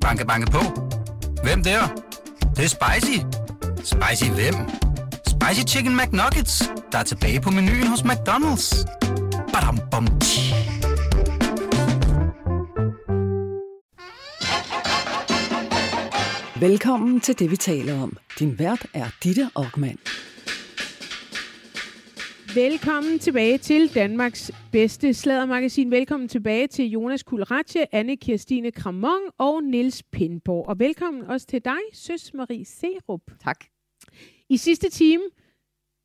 Banke, banke på. Hvem der? Det, det er spicy. Spicy hvem? Spicy Chicken McNuggets, der er tilbage på menuen hos McDonald's. Badum, bom, tji. Velkommen til det, vi taler om. Din vært er Ditte Aukmann. Velkommen tilbage til Danmarks bedste sladdermagasin. Velkommen tilbage til Jonas Kulratje, anne Kirstine Kramon og Nils Pindborg. Og velkommen også til dig, Søs Marie Serup. Tak. I sidste time,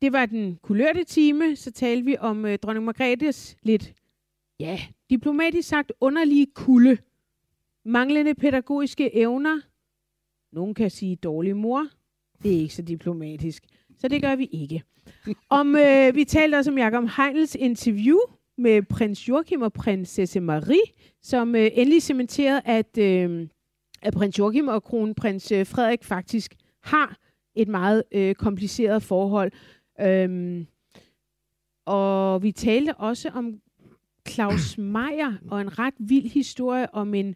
det var den kulørte time, så talte vi om øh, dronning Margrethes lidt, ja, diplomatisk sagt underlige kulde. Manglende pædagogiske evner. Nogen kan sige dårlig mor. Det er ikke så diplomatisk. Så det gør vi ikke. Om, øh, vi talte også om Jakob Heinels interview med prins Joachim og prinsesse Marie, som øh, endelig cementerede, at, øh, at prins Joachim og kronprins øh, Frederik faktisk har et meget øh, kompliceret forhold. Øhm, og vi talte også om Claus Meier og en ret vild historie om en,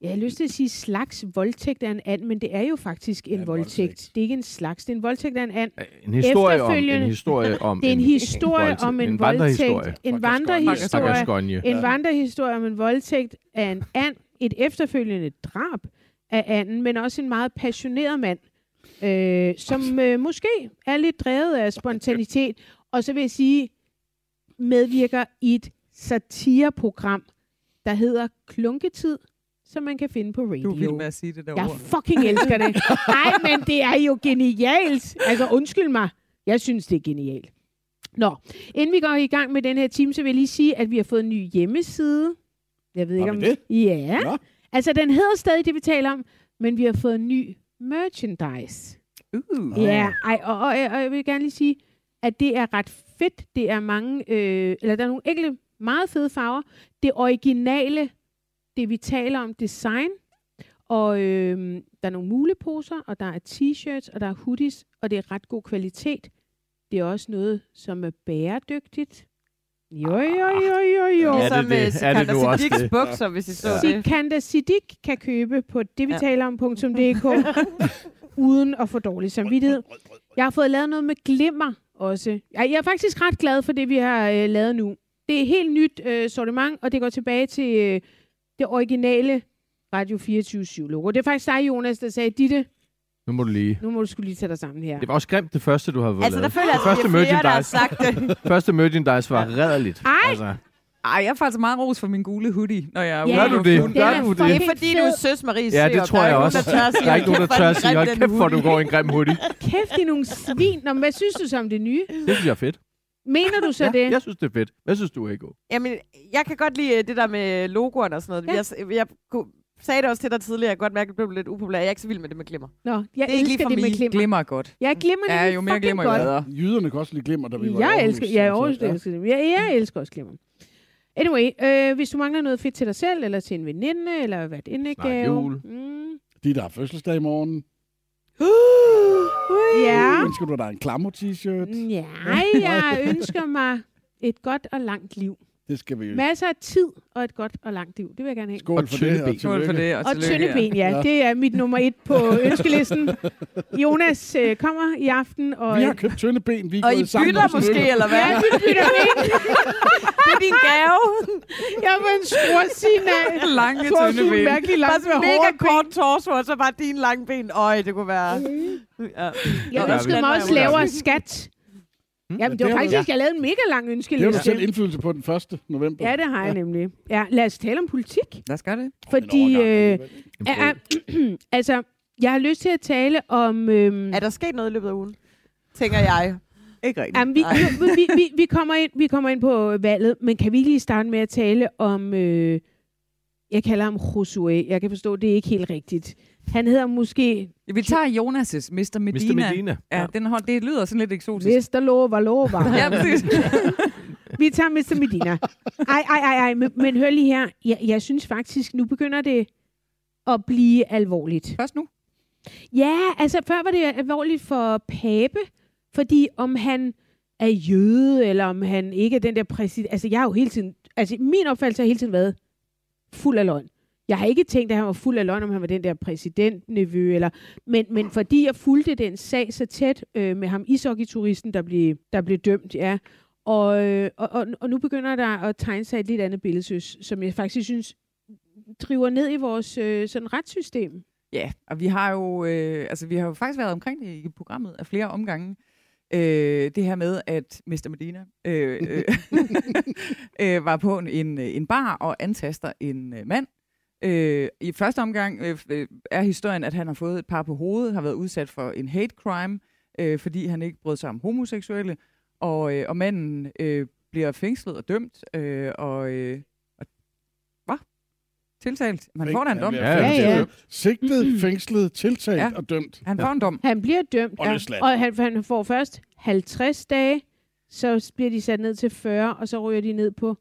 jeg har lyst til at sige slags voldtægt af en and, men det er jo faktisk en Ja, voldtægt. voldtægt. Det er ikke en slags, det er en voldtægt af en and. En historie om en Efterfølgende- historie om Det er en historie voldtægt. om en, en voldtægt. vandrehistorie. En vandrehistorie. En vandrehistorie om en voldtægt af en and. Et efterfølgende drab af anden, men også en meget passioneret mand, øh, som øh, måske er lidt drevet af spontanitet. Og så vil jeg sige, medvirker i et satireprogram, der hedder Klunketid, som man kan finde på radio. Du er vild med at sige det der Jeg ord. fucking elsker det. Nej, men det er jo genialt. Altså, undskyld mig. Jeg synes, det er genialt. Nå, inden vi går i gang med den her time, så vil jeg lige sige, at vi har fået en ny hjemmeside. Jeg ved ikke om... det? Ja. Nå. Altså, den hedder stadig det, vi taler om, men vi har fået en ny merchandise. Uh. Ja, ej, og, og, og jeg vil gerne lige sige, at det er ret fedt. Det er mange, øh, eller der er nogle enkelte meget fede farver. Det originale, det vi taler om, design. Og øh, der er nogle muleposer, og der er t-shirts, og der er hoodies, og det er ret god kvalitet. Det er også noget, som er bæredygtigt. Jo, jo, jo, jo, jo. Ja, Ligesom det er med det. Er det nu også det? bukser, hvis I så det. Sikander Siddiq kan købe på det, vi Ja. taler om.dk, uden at få dårlig samvittighed. Jeg har fået lavet noget med glimmer også. Jeg jeg er faktisk ret glad for det, vi har øh, lavet nu. Det er et helt nyt øh, sortiment, og det går tilbage til øh, det originale Radio 24-7-logo. Det er faktisk dig, Jonas, der sagde, Ditte, Nu må du lige. nu må du skulle lige tage dig sammen her. Det var også grimt det første, du har fået Altså, der føler jeg, at første det er flere, der har sagt det. Første merchandise var rædderligt. Ej! Altså, Ej, jeg er faktisk meget ros for min gule hoodie, når jeg er Ja, ude. Gør du det? Gør du det? Det er fordi, du er søs Marie ja, det tror jeg også. der er ikke nogen, der "Hold tør sige, hold kæft, hvor du hoodie." går i en grim hoodie. Kæft, det er nogle svin. Nå, hvad synes du så om det nye? Det synes jeg er fedt. Mener du så Ja, det? jeg synes, det er fedt. Hvad synes du, Ego? Jamen, jeg kan godt lide øh, det der med logoerne og sådan noget. Ja. Jeg, jeg kunne- sagde det også til dig tidligere. Jeg kan godt mærke, at det blev lidt upopulær. Jeg er ikke så vild med det med glimmer. Nå, jeg Det er ikke lige elsker for det med mig. glimmer. Glimmer er godt. Jeg glimmer Ja, nemlig jo mere glimmer, jo godt. bedre. Jyderne kan også lide glimmer, da vi var i Jeg Aarhus, elsker, ja, Aarhus, jeg elsker det. Jeg, jeg elsker også glimmer. Anyway, øh, hvis du mangler noget fedt til dig selv, eller til en veninde, eller hvad det Snart gave. jul. Mm. De, der har fødselsdag i morgen. Ja. Ønsker du dig en klammer-t-shirt? ja, jeg ønsker mig et godt og langt liv. Det skal vi jo. Masser af tid og et godt og langt liv. Det vil jeg gerne have. Skål Og for det, ben. og Skål for det, og, Og tillykke, tynde ben, ja. Ja. Det er mit nummer et på ønskelisten. Jonas øh, kommer i aften, og... Vi har købt tynde ben. Vi er Og I bytter måske, eller hvad? Ja, vi bytter ben. Det er din gave. Jeg var en skrursine af. Lange, Tror, tynde du er ben. mærkelig langt Bare mega hårde ben. kort torso, og så bare dine lange ben. Øj, det kunne være... Ja. Jeg ønskede mig også lavere ude skat. Jamen, Ja, det det var faktisk, at jeg lavede en mega lang Det har du ønskeliste. selv indflydelse på den 1. november. Ja, det har jeg nemlig. Ja, lad os tale om politik. Lad os gøre det. Fordi, øh, ja, ja, altså, jeg har lyst til at tale om... Øhm, Er der sket noget i løbet af ugen? Tænker jeg. Ikke rigtigt. Jamen, vi, nu, vi, vi, vi, kommer ind, vi kommer ind på valget, men kan vi lige starte med at tale om... Øh, jeg kalder ham Josué. Jeg kan forstå, det er ikke helt rigtigt. Han hedder måske Vi tager Jonas' Mr. Medina. Mr. Medina. Ja, den hold, det lyder sådan lidt eksotisk. Mr. Lova Lova. Ja, præcis. Vi tager Mr. Medina. Ej, ej, ej, ej. Men, men hør lige her. Jeg, jeg synes faktisk, nu begynder det at blive alvorligt. Først nu. Ja, altså før var det alvorligt for Pape, fordi om han er jøde, eller om han ikke er den der præsident. Altså jeg har jo hele tiden, altså min opfattelse har hele tiden været fuld af løgn. Jeg har ikke tænkt, at han var fuld af løgn, om han var den der præsidentnevø, eller, men, men fordi jeg fulgte den sag så tæt øh, med ham, ishockey-turisten, der blev, der blev dømt, ja. Og, øh, og, og, og nu begynder der at tegne sig et lidt andet billede, synes, som jeg faktisk synes driver ned i vores øh, sådan retssystem. Ja, og vi har jo, øh, altså, vi har jo faktisk været omkring det i programmet af flere omgange. Øh, det her med, at Mr. Medina øh, øh, øh, var på en, en bar og antaster en øh, mand. Øh, I første omgang øh, øh, er historien, at han har fået et par på hovedet, har været udsat for en hate crime, øh, fordi han ikke brød sig om homoseksuelle, og, øh, og manden øh, bliver fængslet og dømt, øh, og, øh, og hvad? Tiltalt. Man får da en dom. Ja, Ja, ja. Sigtet, fængslet, tiltalt Ja. og dømt. Han får en dom. Han bliver dømt, Og ja, og han, han får først 50 dage, så bliver de sat ned til 40, og så ryger de ned på...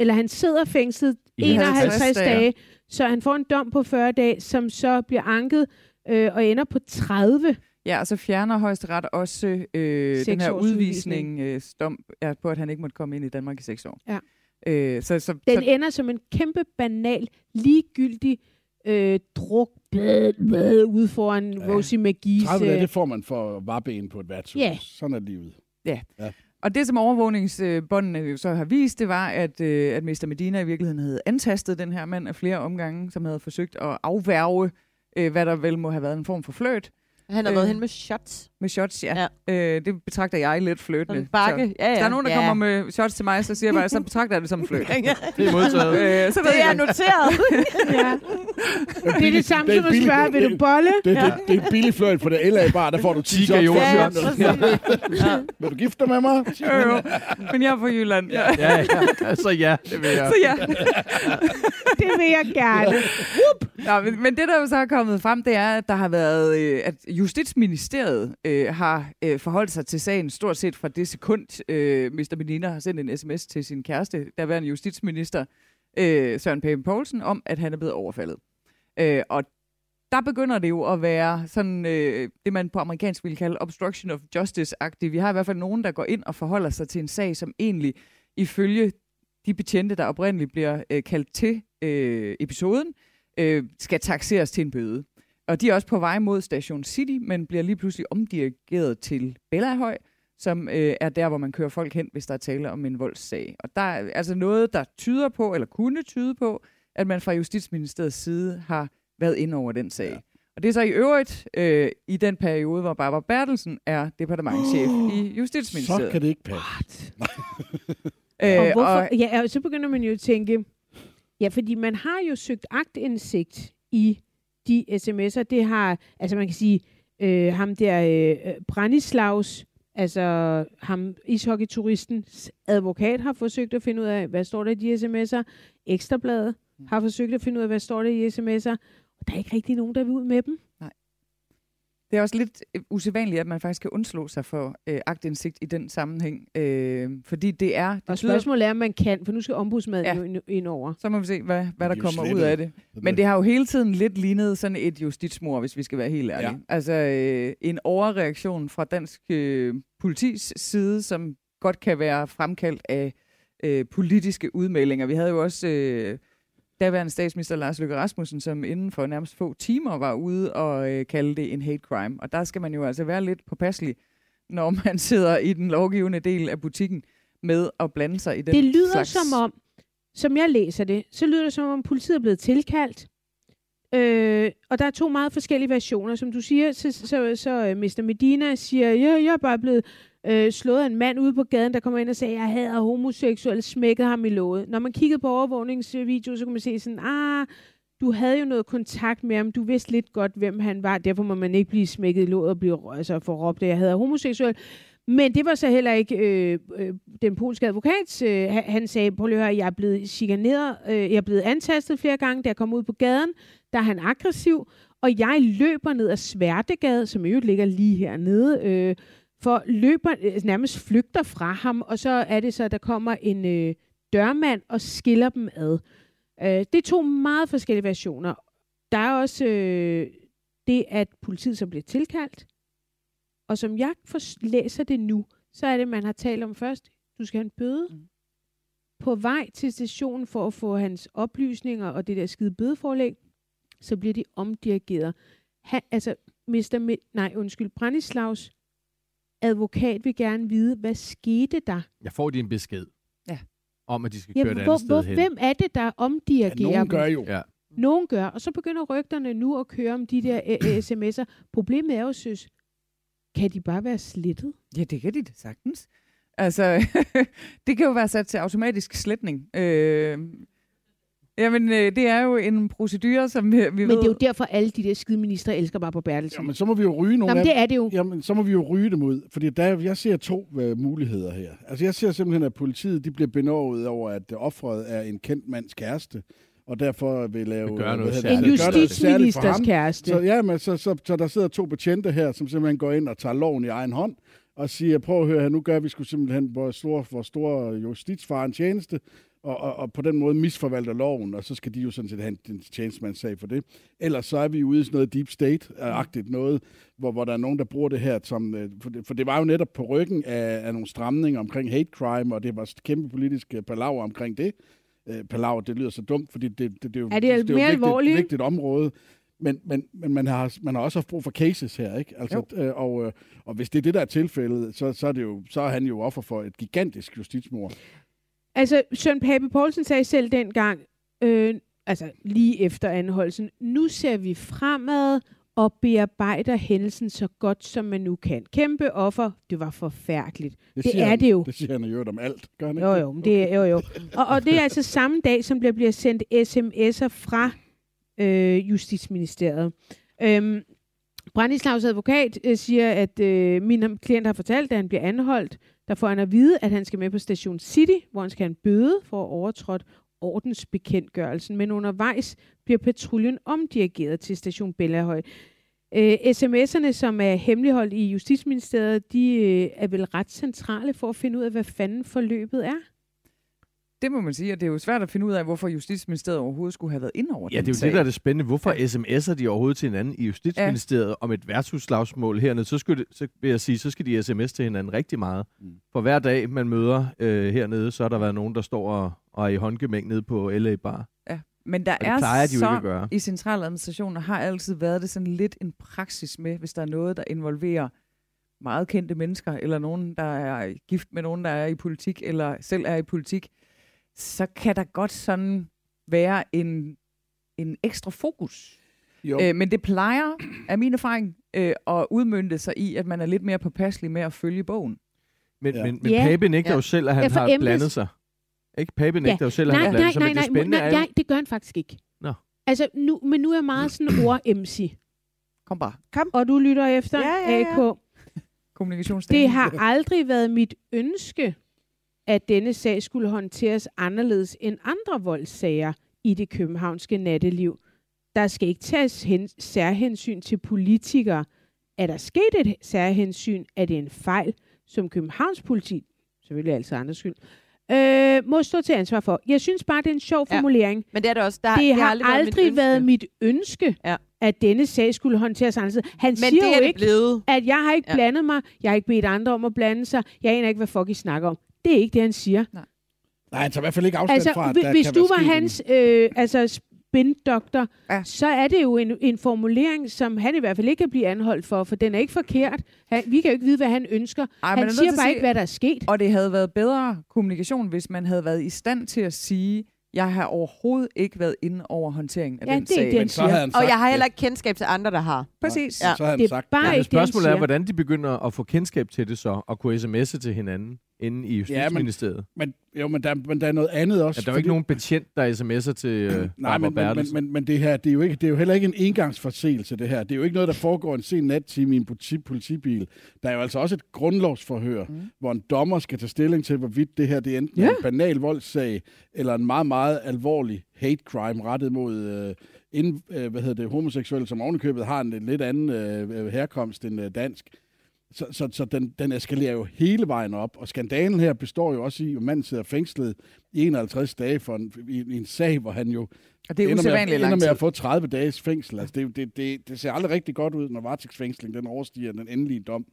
Eller han sidder fængslet I 51 50 dage, dage. Så han får en dom på 40 dage, som så bliver anket øh, og ender på 30. Ja, og så fjerner højesteret også øh, den her udvisning øh, dom, ja, på, at han ikke måtte komme ind i Danmark i seks år. Ja. Øh, så, så, Den så, ender som en kæmpe banal, ligegyldig øh, druk blæd, blæd, ude foran Ja. ja. Rosie McGee's... 30 dage, øh, det får man for varben på et værtshus. Ja. Sådan er livet og det, som overvågningsbåndene jo så har vist, det var, at, øh, at Mr. Medina i virkeligheden havde antastet den her mand af flere omgange, som havde forsøgt at afværge, øh, hvad der vel må have været en form for fløjt han har Øh. været hen med shots. med shots. Ja. ja. Øh, det betragter jeg lidt fløjtende. en bakke. Så, Ja, ja. hvis der er nogen, der ja. kommer med shots til mig, så siger jeg bare, så betragter jeg det som en fløjt. ja. Det er modtaget. øh, så ved Det er jeg, noteret. ja. Det er det samme det som at spørge, vil du bolle? Det, det, det, er billig fløjt på det LA bar, der får du 10 Tiger shots. ja, ja, for- ja. Vil du gifte dig med mig? jo, jo. Men jeg er fra Jylland. Ja. Ja, ja. Så ja, det vil jeg. Så ja. Det vil jeg gerne. Nå, men, men det, der jo så er kommet frem, det er, at der har været, øh, at Justitsministeriet øh, har øh, forholdt sig til sagen stort set fra det sekund, øh, Mr. Medina har sendt en sms til sin kæreste, daværende justitsminister øh, Søren Pape Poulsen, om, at han er blevet overfaldet. Øh, og der begynder det jo at være sådan øh, det, man på amerikansk vil kalde obstruction of justice-agtigt. Vi har i hvert fald nogen, der går ind og forholder sig til en sag, som egentlig ifølge de betjente, der oprindeligt bliver øh, kaldt til øh, episoden, øh, skal taxeres til en bøde. Og de er også på vej mod Station City, men bliver lige pludselig omdirigeret til Bellahøj, som øh, er der, hvor man kører folk hen, hvis der er tale om en voldssag. Og der er altså noget, der tyder på, eller kunne tyde på, at man fra Justitsministeriets side har været inde over den sag. Ja. Og det er så i øvrigt øh, i den periode, hvor Barbara Bertelsen er departementchef oh, i Justitsministeriet. Så kan det ikke passe. Øh, Og, hvorfor, og, ja, og så begynder man jo at tænke, ja, fordi man har jo søgt agtindsigt i de sms'er. Det har, altså man kan sige, øh, ham der øh, Branislavs, altså ham ishockeyturistens advokat har forsøgt at finde ud af, hvad står der i de sms'er. Ekstrabladet har forsøgt at finde ud af, hvad står der i sms'er. Og der er ikke rigtig nogen, der vil ud med dem. Det er også lidt øh, usædvanligt, at man faktisk kan undslå sig for øh, agtindsigt i den sammenhæng. Øh, fordi det er... Det Og spørgsmålet er, om man kan, for nu skal ombudsmanden Ja. jo ind, ind over. Så må vi se, hvad, hvad der er kommer ud af det. Men det har jo hele tiden lidt lignet sådan et justitsmor, hvis vi skal være helt ærlige. Ja. Altså øh, en overreaktion fra dansk øh, politis side, som godt kan være fremkaldt af øh, politiske udmeldinger. Vi havde jo også øh, daværende statsminister Lars Løkke Rasmussen, som inden for nærmest få timer var ude og øh, kalde det en hate crime. Og der skal man jo altså være lidt påpasselig, når man sidder i den lovgivende del af butikken med at blande sig i den Det lyder slags... som om, som jeg læser det, så lyder det som om politiet er blevet tilkaldt. Øh, og der er to meget forskellige versioner. Som du siger, så, så, så øh, Mr. Medina siger, ja, jeg er bare blevet øh, slået af en mand ude på gaden, der kommer ind og sagde, jeg hader homoseksuel, smækket ham i låget. Når man kiggede på overvågningsvideo, så kunne man se sådan, ah, du havde jo noget kontakt med ham, du vidste lidt godt, hvem han var, derfor må man ikke blive smækket i låget og blive, altså, forråbt, råbt, at jeg hader homoseksuel. Men det var så heller ikke øh, øh, den polske advokat. Øh, han- sagde, prøv lige at høre, jeg er blevet chikaneret, øh, jeg er blevet antastet flere gange, da jeg kom ud på gaden. Der er han aggressiv, og jeg løber ned ad Sværtegade, som i øvrigt ligger lige hernede, øh, for løber, øh, nærmest flygter fra ham, og så er det så, at der kommer en øh, dørmand og skiller dem ad. Øh, det er to meget forskellige versioner. Der er også øh, det, at politiet så bliver tilkaldt, og som jeg for, læser det nu, så er det, man har talt om først, du skal have en bøde. Mm. på vej til stationen for at få hans oplysninger og det der skide bødeforlæg, så bliver de omdirigeret. Han, altså, Mr. Mi- nej, undskyld, Brandislavs advokat vil gerne vide, hvad skete der? Jeg får din besked. Ja. Om, at de skal Ja, køre et andet hvor, sted hvor, hen. hvem er det, der Ja, omdirigerer nogen dem? gør jo. Ja. Nogen gør, og så begynder rygterne nu at køre om de der øh, øh, sms'er. Problemet er jo, søs, kan de bare være slettet? Ja, det kan de da sagtens. Altså, det kan jo være sat til automatisk sletning. Øh, jamen, øh, det er jo en procedure, som vi, vi Men ved... det er jo derfor, alle de der skide ministre elsker bare på Bertelsen. Jamen, så må vi jo ryge nogle men af det er det jo. Jamen, så må vi jo ryge dem ud. Fordi der, jeg ser to uh, muligheder her. Altså, jeg ser simpelthen, at politiet de bliver benovet over, at offeret er en kendt mands kæreste, og derfor vil lave... Øh, En det, gøre noget særligt for justitsministers kæreste. Så, ja, men så, så, så der sidder to betjente her, som simpelthen går ind og tager loven i egen hånd, og siger, prøv at høre her, nu gør vi sgu simpelthen vores store, vores store justitsfar en tjeneste, og, og, og på den måde misforvalter loven, og så skal de jo sådan set have en, en tjenestemandssag for det. Ellers så er vi ude i sådan noget deep state-agtigt noget, hvor, hvor der er nogen, der bruger det her som... øh, For det, for det var jo netop på ryggen af, af nogle stramninger omkring hate crime, og det var et kæmpe politisk øh, palaver omkring det. Øh, palaver, det lyder så dumt, fordi det, det, det, er jo, Er det er jo vigtigt, vigtigt område. Men, men, men man, har, man har også haft brug for cases her, ikke? Altså, øh, og, øh, og hvis det er det, der er tilfældet, så, så, er det jo, så er han jo offer for et gigantisk justitsmord. Altså, Søren Pape Poulsen sagde selv dengang, øh, altså lige efter anholdelsen, nu ser vi fremad og bearbejder hændelsen så godt, som man nu kan. Kæmpe offer, det var forfærdeligt. Det siger er han, det jo. Det siger han øvrigt om alt, gør han ikke Jo, det? jo, det er jo, jo. Og, og det er altså samme dag, som der bliver sendt sms'er fra øh, Justitsministeriet. Øhm, Brandislavs advokat øh, siger, at øh, min klient har fortalt, at han bliver anholdt. Der får han at vide, at han skal med på Station City, hvor han skal have en bøde for at overtrådt ordensbekendtgørelsen. Men undervejs bliver patruljen omdirigeret til Station Bellahøj. Øh, sms'erne, som er hemmeligholdt i Justitsministeriet, de øh, er vel ret centrale for at finde ud af, hvad fanden forløbet er. Det må man sige, og det er jo svært at finde ud af, hvorfor Justitsministeriet overhovedet skulle have været ind over Ja, det er jo sag. det, der er det spændende. Hvorfor sms'er de overhovedet til hinanden i Justitsministeriet ja. om et værtshusslagsmål hernede? Så, skulle det, så vil jeg sige, så skal de sms til hinanden rigtig meget. Mm. For hver dag, man møder øh, hernede, så har der været nogen, der står og, og er i håndgemæng nede på LA Bar. Men der er plejer de jo så gøre. i centraladministrationen har altid været det sådan lidt en praksis med, hvis der er noget, der involverer meget kendte mennesker, eller nogen, der er gift med nogen, der er i politik, eller selv er i politik, så kan der godt sådan være en, en ekstra fokus. Jo. Øh, men det plejer, af min erfaring, øh, at udmynde sig i, at man er lidt mere påpasselig med at følge bogen. Men, Ja. ja. men, men Ja. Pape nægter Ja. jo selv, at han Ja, har embeds- blandet sig. Ikke? Pape nægter jo selv, at han nej, har nej, nej, nej, det spændende nej, nej, det gør han faktisk ikke. Nå. Altså, nu, men nu er jeg meget sådan ord-MC. Kom bare. Og du lytter efter Ja, ja, ja. AK. Kommunikationsdagen. Det har aldrig været mit ønske, at denne sag skulle håndteres anderledes end andre voldssager i det københavnske natteliv. Der skal ikke tages hen, særhensyn til politikere. Er der sket et særhensyn, er det en fejl, som Københavns politi, selvfølgelig altså andres skyld, øh, må stå til ansvar for. Jeg synes bare, det er en sjov Ja. formulering. Men det er det også. Der, det har aldrig, aldrig været mit mit ønske, Ja. at denne sag skulle håndteres anderledes. Han Men siger det er jo det ikke, blevet. at jeg har ikke Ja. blandet mig, jeg har ikke bedt andre om at blande sig, jeg aner ikke, hvad fuck I snakker om. Det er ikke det, han siger. Nej, han tager i hvert fald ikke afstand Altså, fra, at hvi- der hvis kan du være var hans øh, altså spindoktor, Ja. ja. så er det jo en, en formulering, som han i hvert fald ikke kan blive anholdt for, for den er ikke forkert. Han, vi kan jo ikke vide, hvad han ønsker. Ej, han siger bare sige- ikke, hvad der er sket. Og det havde været bedre kommunikation, hvis man havde været i stand til at sige, jeg har overhovedet ikke været inde over håndteringen af Ja, den det er sag. havde siger. han Og sagt jeg har det. heller ikke kendskab til andre, der har. Præcis. Ja. Så havde han Det er sagt bare det. Men ikke spørgsmålet er, hvordan de begynder at få kendskab til det så, og kunne sms'e til hinanden inde i Justitsministeriet. Men, jo, men der, men der er noget andet også. Ja, der er jo ikke fordi- nogen betjent, der sms'er til øh, Nej, men, men, men, men, men det her, det er, jo ikke, det er jo heller ikke en engangsforseelse, det her. Det er jo ikke noget, der foregår en sen nattime i en politi, politibil. Der er jo altså også et grundlovsforhør, mm. hvor en dommer skal tage stilling til, hvorvidt det her det er enten ja. en banal voldssag, eller en meget, meget alvorlig hate crime rettet mod øh, ind, øh, hvad hedder det, homoseksuelle, som ovenikøbet har en lidt anden øh, herkomst end øh, dansk. Så, så, så den, den eskalerer jo hele vejen op, og skandalen her består jo også i, at manden sidder fængslet i 51 dage for en, i, i en sag, hvor han jo Og det er ender med, ender med at få 30 dages fængsel. Altså, det, det, det, det ser aldrig rigtig godt ud, når varetægtsfængslingen den overstiger den endelige dom.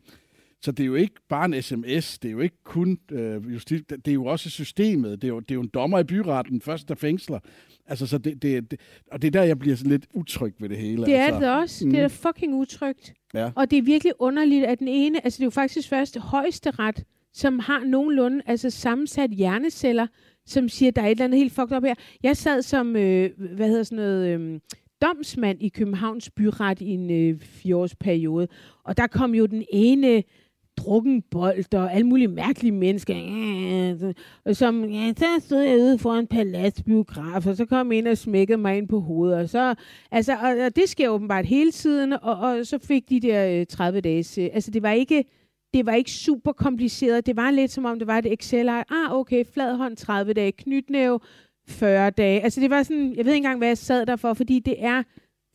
Så det er jo ikke bare en sms, det er jo ikke kun øh, justis, det er jo også systemet, det er jo, det er jo en dommer i byretten, først der fængsler. Altså, så det, det, det, og det er der, jeg bliver sådan lidt utryg ved det hele. Det er altså. det også. Mm. Det er da fucking utrygt. Ja. Og det er virkelig underligt, at den ene, altså det er jo faktisk først højesteret, som har nogenlunde altså sammensat hjerneceller, som siger, at der er et eller andet helt fucked up her. Jeg sad som, øh, hvad hedder sådan noget, øh, domsmand i Københavns Byret i en øh, fireårsperiode, og der kom jo den ene drukken bold og alle mulige mærkelige mennesker, øh, og som, ja, så stod jeg ude foran paladsbiograf, og så kom en og smækkede mig ind på hovedet, og så, altså, og, og det sker åbenbart hele tiden, og, og så fik de der øh, 30 dages, øh, altså det var ikke, det var ikke super kompliceret, det var lidt som om det var et excel ah okay, flad hånd 30 dage, knytnæve 40 dage, altså det var sådan, jeg ved ikke engang, hvad jeg sad der for, fordi det er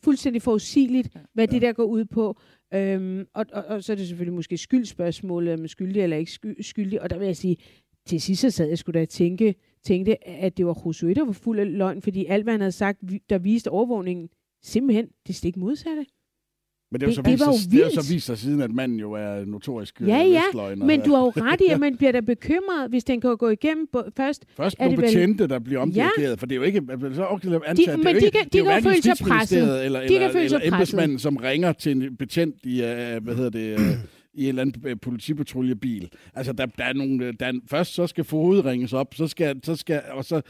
fuldstændig forudsigeligt, hvad det der går ud på. Øhm, og, og, og så er det selvfølgelig måske skyldspørgsmålet, om man skyldig eller ikke sky- skyldig. Og der vil jeg sige, til sidst så sad jeg skulle da tænke, tænkte, at det var Josué, der var fuld af løgn, fordi alt, hvad han havde sagt, der viste overvågningen, simpelthen det stik modsatte. Men det, er jo Det- så det vist, var jo sig- det er jo så vist sig siden, at manden jo er notorisk øh, Ja, ja. Men du har jo ret i, at man bliver da bekymret, hvis den kan gå igennem bo- først. Først er nogle det vel- betjente, der bliver omdirigeret, for det er jo ikke... Så også antaget, men det er de ikke, kan- de er jo kan føle sig presset. Eller, De eller, kan føle sig eller presset. embedsmanden, som ringer til en betjent i, uh, hvad hedder det, uh, i en eller anden politipatruljebil. Altså, der, der er nogle, der er, først så skal fodet ringes op, så skal, så skal, og så,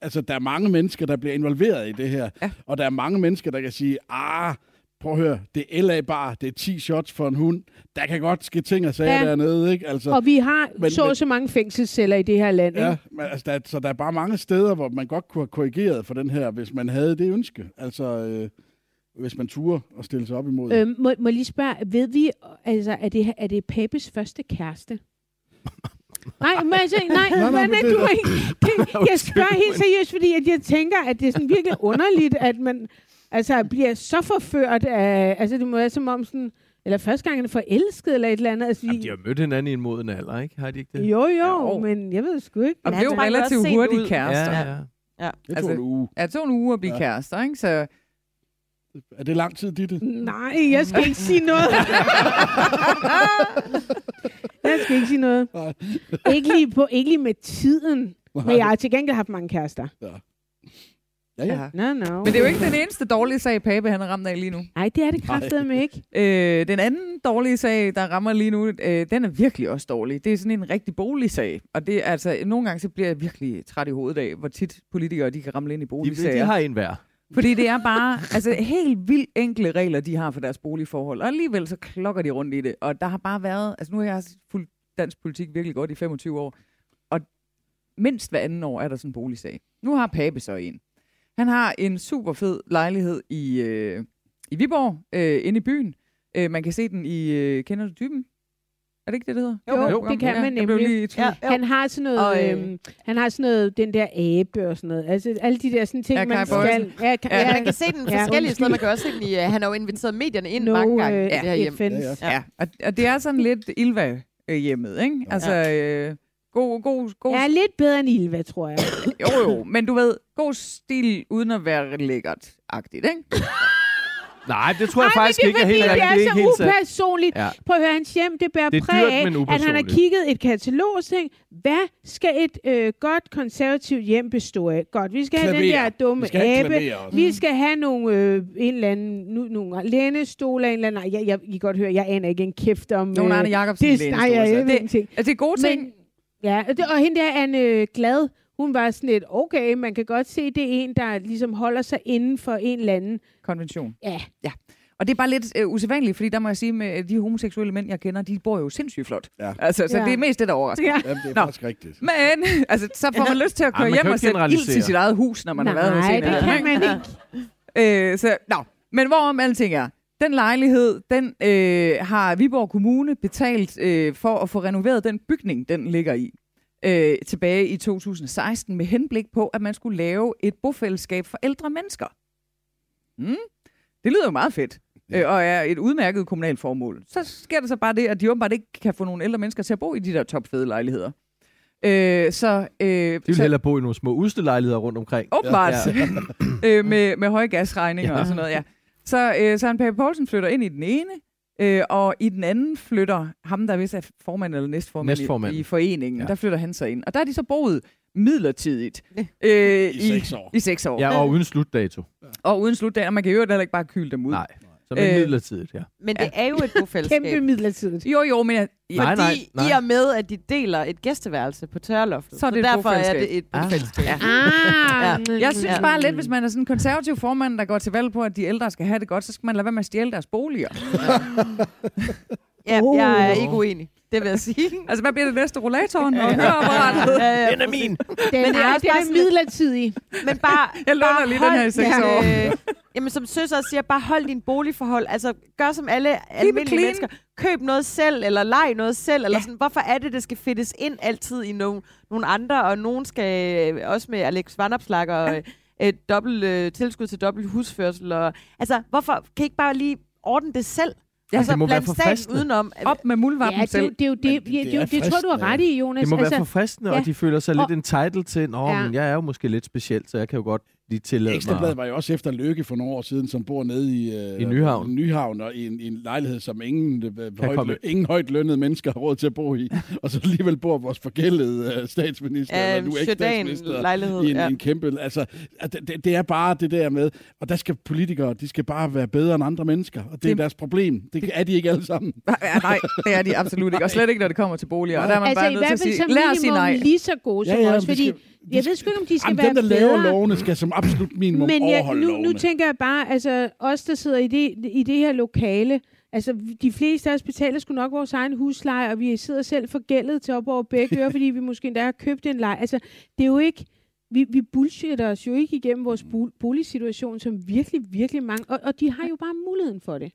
altså, der er mange mennesker, der bliver involveret i det her. Ja. Og der er mange mennesker, der kan sige, ah, prøv at høre, det er LA bare, det er 10 shots for en hund. Der kan godt ske ting og sager Ja. dernede, ikke? Altså, Og vi har Men- så og men- så mange fængselsceller i det her land. Ja, Ikke? men, altså, der, så der er bare mange steder, hvor man godt kunne have korrigeret for den her, hvis man havde det ønske. Altså, øh, hvis man turde at stille sig op imod. Øhm, må, må lige spørge, ved vi, altså, er det, er det Papes første kæreste? nej, men altså, nej, nej, nej, nej, du er ikke, det, jeg spørger helt seriøst, fordi at jeg tænker, at det er sådan virkelig underligt, at man altså, bliver så forført af, altså det må være som om sådan, eller første gang han er forelsket eller et eller andet. Altså, Jamen, de har mødt hinanden i en moden alder, ikke? Har de ikke det? jo, jo, Jo. men jeg ved sgu ikke. Og er trænger relativt hurtigt kærester. ja, Ja, ja. Ja. det tog altså- en uge. ja. Det tog en uge at blive Ja. kærester, ikke? Så Er det lang tid, Ditte? Nej, jeg skal ikke sige noget. jeg skal ikke sige noget. Ikke lige, på, ikke lige med tiden. Men jeg har til gengæld haft mange kærester. Ja, ja. ja. No, no. Men det er jo ikke den eneste dårlige sag, Pape han er ramt af lige nu. Nej, det er det kraftedeme ikke. Øh, den anden dårlige sag, der rammer lige nu, øh, den er virkelig også dårlig. Det er sådan en rigtig boligsag. Og det er altså, nogle gange så bliver jeg virkelig træt i hovedet af, hvor tit politikere de kan ramle ind i De, boligsager. de har en hver. Fordi det er bare altså, helt vildt enkle regler, de har for deres boligforhold. Og alligevel så klokker de rundt i det. Og der har bare været... Altså nu har jeg fulgt dansk politik virkelig godt i 25 år. Og mindst hver anden år er der sådan en boligsag. Nu har Pape så en. Han har en super fed lejlighed i, øh, i Viborg, øh, inde i byen. Øh, man kan se den i... Øh, kender du typen? Er det ikke det, det hedder? Jo, jo, det kan man Jeg blev nemlig. Ja, Han har sådan noget, Og, øh, øhm, han har sådan noget, den der abe og sådan noget. Altså alle de der sådan ting, Ja, man skal. Ja, kan, Ja, ja, Man kan se den Ja, forskellige steder. Man kan også se den i... Uh, han har jo inviteret medierne ind no, mange gange. øh, i det her hjem. Ja, ja. Ja, og, og det er sådan lidt Ilva hjemmet, ikke? Altså, øh, god, god, god Ja, lidt bedre end Ilva, tror jeg. Jo, jo, men du ved, god stil uden at være lækkert-agtigt, ikke? Nej, det tror jeg Ej, faktisk men ikke det er er helt rigtigt. det Det er er ikke helt så upersonligt. Ja. Prøv at høre, hans hjem, det bærer Det er præg dyrt, af, at han har kigget et katalog og tænkt, hvad skal et øh, godt konservativt hjem bestå af? Godt, vi skal have den Klaver. der dumme Vi skal abe. klaver. Vi skal have nogle, øh, en eller anden, nu, nogle lænestole, en eller anden, nej, jeg, jeg, I kan godt høre, jeg aner ikke en kæft om... Nogle Arne Jacobsen det, nej, jeg, jeg ved det, altså, det er gode ting. Men, ja, og det, og hende der, Anne Glad, hun var sådan lidt, okay, man kan godt se, det er en, der ligesom holder sig inden for en eller anden. Konvention. Ja, Og det er bare lidt øh, usædvanligt, fordi der må jeg sige, med øh, de homoseksuelle mænd, jeg kender, de bor jo sindssygt flot. Ja. Altså, så Ja. det er mest det, der overrasker. ja. Jamen, det er Nå. faktisk rigtigt. Men altså, så får man lyst til at køre kan hjem og sætte ild til sit eget hus, når man har været hos Nej, det kan man ikke. Øh, så, nå. Men hvorom alting er, den lejlighed, den øh, har Viborg Kommune betalt øh, for at få renoveret den bygning, den ligger i. Øh, tilbage i 2016 med henblik på, at man skulle lave et bofællesskab for ældre mennesker. Mm. Det lyder jo meget fedt, øh, og er et udmærket kommunalt formål. Så sker der så bare det, at de åbenbart ikke kan få nogle ældre mennesker til at bo i de der topfede lejligheder. Øh, så, øh, De vil så, hellere bo i nogle små udstilejligheder rundt omkring. Åbenbart. Ja. øh, med, med høje gasregninger ja. og sådan noget, ja. Så, øh, Søren Pape Poulsen flytter ind i den ene, Øh, og i den anden flytter ham, der vist er formand eller næstformand, Næstformand. I, i foreningen, Ja. ja. der flytter han sig ind. Og der er de så boet midlertidigt. øh, I seks år. I seks år. Ja, og uden slutdato. Og uden slutdag, og man kan jo heller ikke bare kyle dem ud. Nej. Så det er Øh, midlertidigt, ja. Men det er jo et bofællesskab. Kæmpe midlertidigt. Jo, jo, men jeg, Nej, Fordi nej, nej. i og med, at de deler et gæsteværelse på tørloftet. Så er det et derfor er det et Ah. bofællesskab. Ja. Ah, Ja. Jeg synes bare lidt, hvis man er sådan en konservativ formand, der går til valg på, at de ældre skal have det godt, så skal man lade være med at stjæle deres boliger. ja, Oh. jeg er ikke uenig. Det vil jeg sige. altså, hvad bliver det næste? Rollatoren og høreapparatet? Ja, ja, Den er min! Den Men det er også den bare er midlertidig. Men bare, Jeg låner bare lige den her i seks din, år. Øh, jamen, som søs også siger, bare hold din boligforhold. Altså, gør som alle almindelige clean. mennesker. Køb noget selv, eller leg noget selv. Eller Ja. sådan. Hvorfor er det, det skal fedtes ind altid i nogle, nogle andre? Og nogen skal øh, også med Alex Vandopslag og ja. et dobbelt øh, tilskud til dobbelt husførsel. Og, altså, hvorfor kan I ikke bare lige ordne det selv? Ja, altså, det må være bland for staten fristende. udenom. Op med muldvarpen Ja, det, er jo- selv. det er jo det, det- det, det er det tror jeg, du har ret i, Jonas. Det må være altså, for fristende, ja. og de føler sig Og- lidt entitled til, Nå, Ja. men jeg er jo måske lidt speciel, så jeg kan jo godt lige tillade Ekstrabladet mig. var jo også efter Lykke for nogle år siden, som bor nede i, øh, I Nyhavn. Nyhavn og i en, i en lejlighed, som ingen, øh, højt, komme- ingen højt lønnede mennesker har råd til at bo i. og så alligevel bor vores forgældede øh, statsminister, eller nu eks-statsminister, lejlighed. i en, ja. en kæmpe... Altså, at det, det- det er bare det der med, og der skal politikere, de skal bare være bedre end andre mennesker, og det, er Det- deres problem. Det er de ikke alle sammen. Ja, nej, det er de absolut ikke. Og slet ikke, når det kommer til boliger. Og der er man altså bare i nødt til hvert at fald sige, lad os sige nej. lige så gode som Ja, ja, os. Fordi skal- jeg ved sgu ikke, om de skal Jamen, være dem, der laver bedre. lovene, skal som absolut minimum Men jeg, overholde nu, lovene. nu tænker jeg bare, altså os, der sidder i det, i det her lokale, altså de fleste af os betaler sgu nok vores egen husleje, og vi sidder selv forgældet til op over begge ører, fordi vi måske endda har købt en lej. Altså, det er jo ikke, vi, vi bullshitter os jo ikke igennem vores bol- boligsituation, som virkelig, virkelig mange, og, og de har jo bare muligheden for det.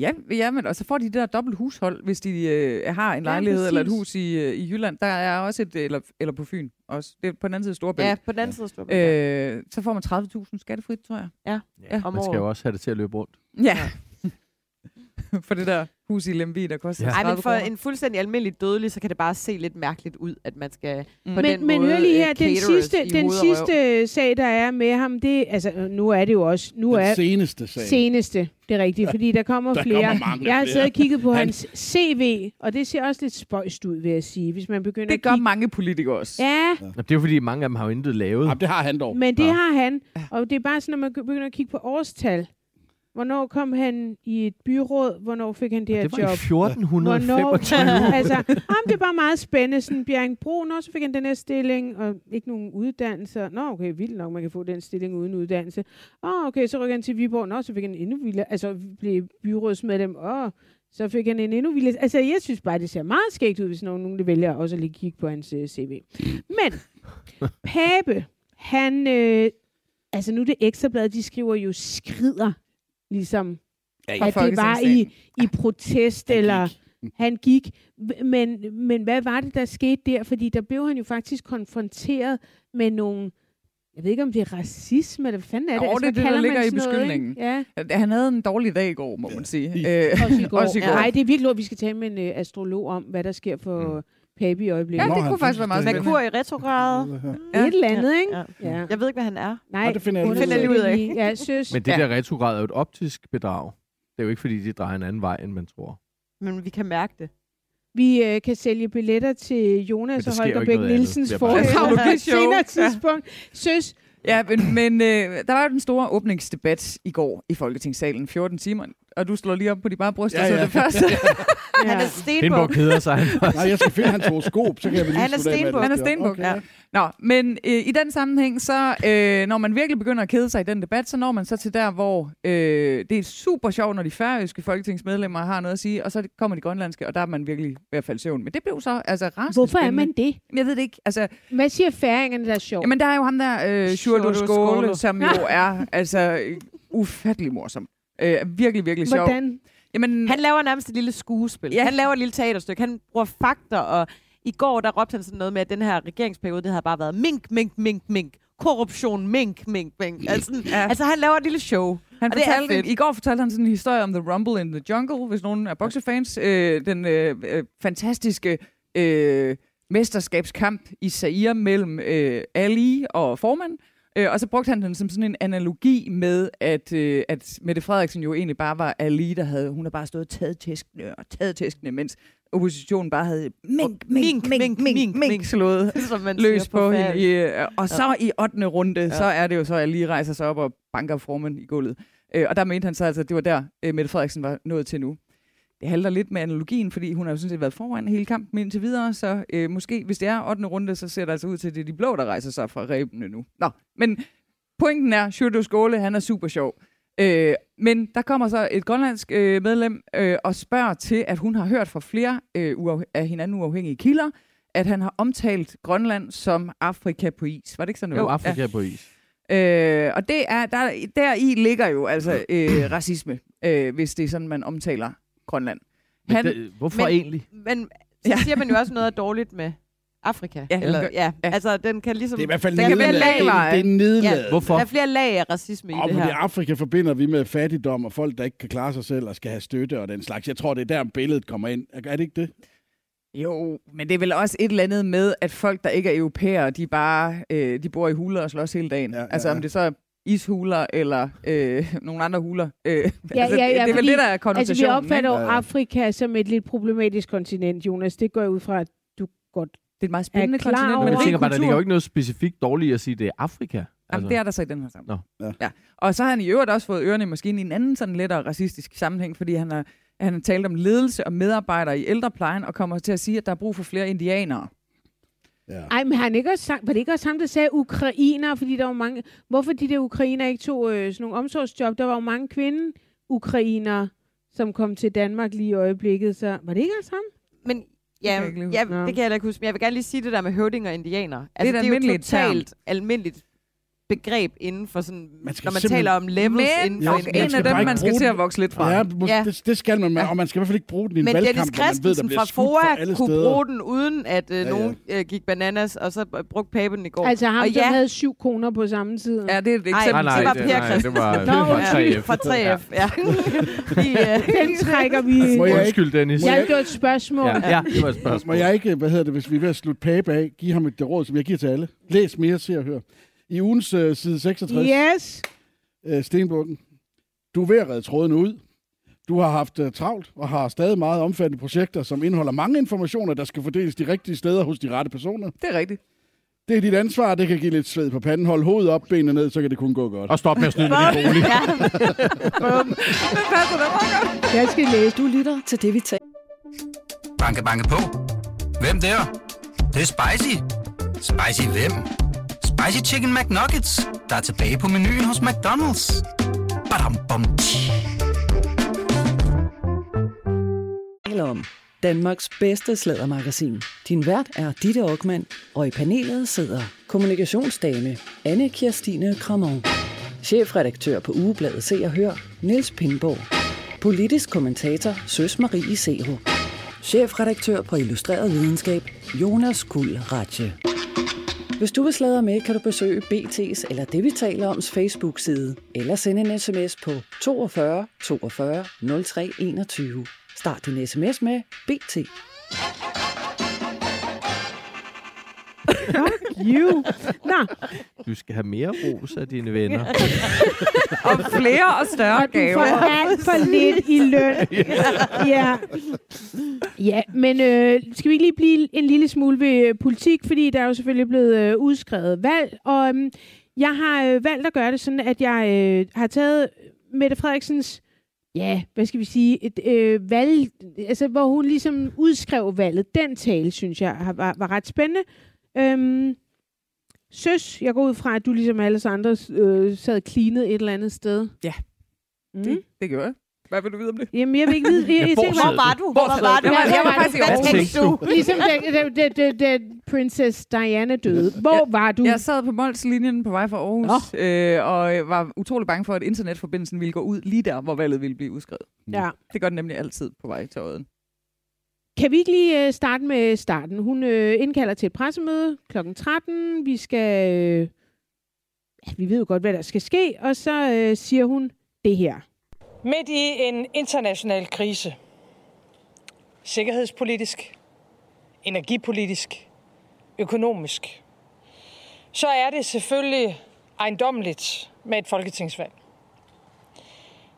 Ja, ja, men og så får de det der dobbelt hushold, hvis de øh, har en Ja, lejlighed eller et præcis. hus i, øh, i Jylland. Der er også et, eller, eller på Fyn også. Det er på den anden side af Storebælt. ja, på den anden side af Storbritannien. Øh, så får man 30.000 skattefrit, tror jeg. Ja, om man skal jo også have det til at løbe rundt. Ja. for det der hus i Lemvi, der koster Ja. ja. Ej, 30 men for en fuldstændig almindelig dødelig, så kan det bare se lidt mærkeligt ud, at man skal Mm. på Men, den men måde hør lige øh, her, den cateres sidste, den sidste sag, der er med ham, det altså øh, nu er det jo også, nu Den er seneste sag. seneste, det er rigtigt, fordi der kommer Der flere. kommer mange jeg har siddet og kigget på Han- hans CV, og det ser også lidt spøjst ud, vil jeg sige, hvis man begynder Det at gør kigge. mange politikere også. Ja, Nå, Det er jo fordi, mange af dem har jo intet lavet. Jamen, det har han dog. men det Nå. har han, og det er bare sådan, når man begynder at kigge på årstal. Hvornår kom han i et byråd? Hvornår fik han det her det var job? i 1425. Hvornår? altså, jamen, det er bare meget spændende. Sådan, Bjerring Broen også fik han den her stilling, og ikke nogen uddannelse. Nå, okay, vildt nok, man kan få den stilling uden uddannelse. Åh, okay, så rykker han til Viborg. Nå, så fik han endnu vildere, altså blev byrådsmedlem. Åh, så fik han en endnu vildere. Altså, jeg synes bare, det ser meget skægt ud, hvis nogen, nogen vælger også at lige kigge på hans uh, CV. Men, Pape, han, øh, altså nu er det ekstrablad, de skriver jo skrider, ligesom Fra at det var i, i protest, Han eller gik. han gik. Men, men hvad var det, der skete der? Fordi der blev han jo faktisk konfronteret med nogle, jeg ved ikke, om det er racisme, eller hvad fanden er det? Jo, Altså, det er hvad det, der kalder ligger man i sådan noget, beskyldningen. Ja, Han havde en dårlig dag i går, må man sige. Øh, også i går. Også i går. Nej, det er virkelig lort, vi skal tale med en øh, astrolog om, hvad der sker for mm. Pape i øjeblikket. ja, det kunne faktisk være meget spændende. Merkur i retrograd. Ja. Et eller andet, ikke? Ja. Ja. Jeg ved ikke, hvad han er. Nej, det finder jeg hun lige er ud af. Finder jeg. Ja, søs. Men det Ja. der retrograd er jo et optisk bedrag. Det er jo ikke, fordi de drejer en anden vej, end man tror. Men vi kan mærke det. Vi øh, kan sælge billetter til Jonas og Holger ikke Bæk. Nielsens foredrag på et senere Ja. tidspunkt. Søs, Ja, men, men øh, der var jo den store åbningsdebat i går i Folketingssalen. 14 timer. Og du slår lige op på de bare bryster, Ja, så ja. det første. Han er Hindborg stenbuk. keder sig. Nej, jeg skal finde hans horoskop, så kan jeg lige Han er det. Han er stenbuk, Okay, ja. Nå, men øh, i den sammenhæng, så øh, når man virkelig begynder at kede sig i den debat, så når man så til der, hvor øh, det er super sjovt, når de færøske folketingsmedlemmer har noget at sige, og så kommer de grønlandske, og der er man virkelig ved at falde søvn. Men det blev så altså rasende hvorfor er man det? Jeg ved det ikke. Altså, Hvad siger færingerne, der er sjovt? jamen, der er jo ham der, øh, Sjurdo Skåle, som jo er altså ufattelig morsom. Øh, virkelig, virkelig sjov. Hvordan? Jamen, Han laver nærmest et lille skuespil. Ja. Han laver et lille teaterstykke. Han bruger fakter, og i går der råbte han sådan noget med, at den her regeringsperiode, det havde bare været mink, mink, mink, mink. Korruption, mink, mink, mink. Altså, Ja. altså han laver et lille show. Han Og det fortalte, fedt. I går fortalte han sådan en historie om The Rumble in the Jungle, hvis nogen er boksefans. Øh, den øh, øh, fantastiske øh, mesterskabskamp i Zaire mellem øh, Ali og formand. Øh, og så brugte han den som sådan en analogi med, at, øh, at Mette Frederiksen jo egentlig bare var Ali, der havde, hun har bare stået og taget tæskene og taget tæskene, mens oppositionen bare havde mink, mink, mink, mink, mink, mink, slået Som man løs siger på hende. I, øh, og så i 8. runde, ja. så er det jo så, at lige rejser sig op og banker formand i gulvet. Øh, og der mente han så altså, at det var der, øh, Mette Frederiksen var nået til nu. Det halter lidt med analogien, fordi hun har jo sådan set været foran hele kampen indtil videre, så øh, måske, hvis det er 8. runde, så ser det altså ud til, at det er de blå, der rejser sig fra rebene nu. Nå, men pointen er, Sjurdo Skåle, han er super sjov. Øh, men der kommer så et grønlandsk øh, medlem øh, og spørger til, at hun har hørt fra flere øh, uaf- af hinanden uafhængige kilder, at han har omtalt Grønland som Afrika på is. Var det ikke sådan noget? Jo, Afrika på is. Øh, og det er, der, der i ligger jo altså øh, racisme, øh, hvis det er sådan, man omtaler Grønland. Men Han- det, hvorfor men- egentlig? Men så Ja. siger man jo også noget dårligt med Afrika. Ja, Eller, ja. ja, altså den kan ligesom... Det er i hvert fald nedladet. Det, lag, er- det er nedladet. Ja. Hvorfor? Der er flere lag af racisme i Og det her. Afrika forbinder vi med fattigdom og folk, der ikke kan klare sig selv og skal have støtte og den slags. Jeg tror, det er der, billedet kommer ind. Er det ikke det? Jo, men det er vel også et eller andet med, at folk, der ikke er europæere, de bare øh, de bor i huler og slås hele dagen. Ja, Ja, ja, altså om det så er ishuler eller øh, nogle andre huler. Øh, Ja, altså, ja, ja, det er vel fordi- det, der er Altså, konnotationen. vi opfatter jo. Afrika som et lidt problematisk kontinent, Jonas. Det går jeg ud fra, at du godt... Det er et meget spændende klar kontinent over- Men jeg tænker bare, der ligger jo ikke noget specifikt dårligt at sige, at det er Afrika. Altså, Jamen, det er der så i den her sammenhæng. Ja. Ja. Og så har han i øvrigt også fået ørerne i maskinen i en anden sådan lettere racistisk sammenhæng, fordi han har, han har talt om ledelse og medarbejdere i ældreplejen, og kommer til at sige, at der er brug for flere indianere. Ja. Ej, men han ikke også var det ikke også ham, der sagde ukrainer, fordi der var mange... Hvorfor de der ukrainer ikke tog øh, sådan nogle omsorgsjob? Der var jo mange kvinde ukrainer, som kom til Danmark lige i øjeblikket, så var det ikke også ham? Men ja, ja, det kan jeg ikke huske. Men jeg vil gerne lige sige det der med høvding og indianer. Altså, et det er jo almindeligt term. totalt almindeligt begreb inden for sådan, Man skal når man taler om levels Men inden Ja, for man en af dem, man skal til at vokse lidt fra. Ja, Ja. Det, det skal man, ja. og man skal i hvert fald ikke bruge den i en Men valgkamp, Dennis hvor man ved, der Christensen fra FOA alle kunne steder. bruge den, uden at øh, Ja, ja. nogen øh, gik bananas, og så brugte papen i går. Altså ham, og der ja, havde syv koner på samme tid. Ja, det er et Ej, eksempel. Nej, nej, det var det, Per nej, det var, Nå, det var undskyld. 3F. fra 3F. Ja. De, øh, Den trækker vi... Må jeg Undskyld, Dennis. Jeg det var et spørgsmål. Ja, ja, det var et Må spørgsmål. jeg ikke, hvad hedder det, hvis vi er ved at slutte Pape af, give ham et råd, som jeg giver til alle. Læs mere, se og hør. I ugens uh, side 66, Yes. uh, Stenbukken, du er ved at redde tråden ud. Du har haft uh, travlt og har stadig meget omfattende projekter, som indeholder mange informationer, der skal fordeles de rigtige steder hos de rette personer. Det er rigtigt. Det er dit ansvar, det kan give lidt sved på panden. Hold hovedet op, benene ned, så kan det kun gå godt. Og stop med at snyde med din bolig. Jeg skal læse. Du lytter til det, vi taler Banke, banke på. Hvem der? Det, det er spicy. Spicy hvem? Spicy Chicken McNuggets, der er tilbage på menuen hos McDonald's. Badum, bom, om. Danmarks bedste slædermagasin. Din vært er Ditte Aukmann, og i panelet sidder kommunikationsdame Anne Kirstine Kramon. Chefredaktør på Ugebladet Se og Hør, Niels Pindborg. Politisk kommentator, Søs Marie Seho. Chefredaktør på Illustreret Videnskab, Jonas Kuld Ratje. Hvis du vil sladre med, kan du besøge BT's eller det, vi taler oms Facebook-side, eller sende en sms på 42 42 03 21. Start din sms med BT. You. Nå, Du skal have mere ros af dine venner. Og flere og større og du får gaver. alt for lidt i løn. ja. Ja, men øh, skal vi ikke lige blive en lille smule ved øh, politik, fordi der er jo selvfølgelig blevet øh, udskrevet valg, og øhm, jeg har øh, valgt at gøre det sådan, at jeg øh, har taget Mette Frederiksens ja, hvad skal vi sige, et øh, valg, altså hvor hun ligesom udskrev valget. Den tale, synes jeg, har, var, var ret spændende. Øhm, søs, jeg går ud fra, at du ligesom alle andre øh, sad klinet et eller andet sted. Ja. Mm. Det, det gør jeg. Hvad vil du vide om det? Jamen, jeg vil ikke vide. Jeg, jeg, hvor tænker, Hvor var du? Hvor Hvor var du? jeg var- jeg var faktisk i Aarhus. du? ligesom da, da, da, da, da Princess Diana døde. Hvor var du? Jeg sad på Mols-linjen på vej fra Aarhus, øh, og var utrolig bange for, at internetforbindelsen ville gå ud lige der, hvor valget ville blive udskrevet. Ja. Det gør den nemlig altid på vej til Odden. Kan vi ikke lige øh, starte med starten? Hun øh, indkalder til et pressemøde kl. 13. Vi skal... Øh, ja, vi ved jo godt, hvad der skal ske. Og så øh, siger hun det her. Midt i en international krise, sikkerhedspolitisk, energipolitisk, økonomisk, så er det selvfølgelig ejendommeligt med et folketingsvalg.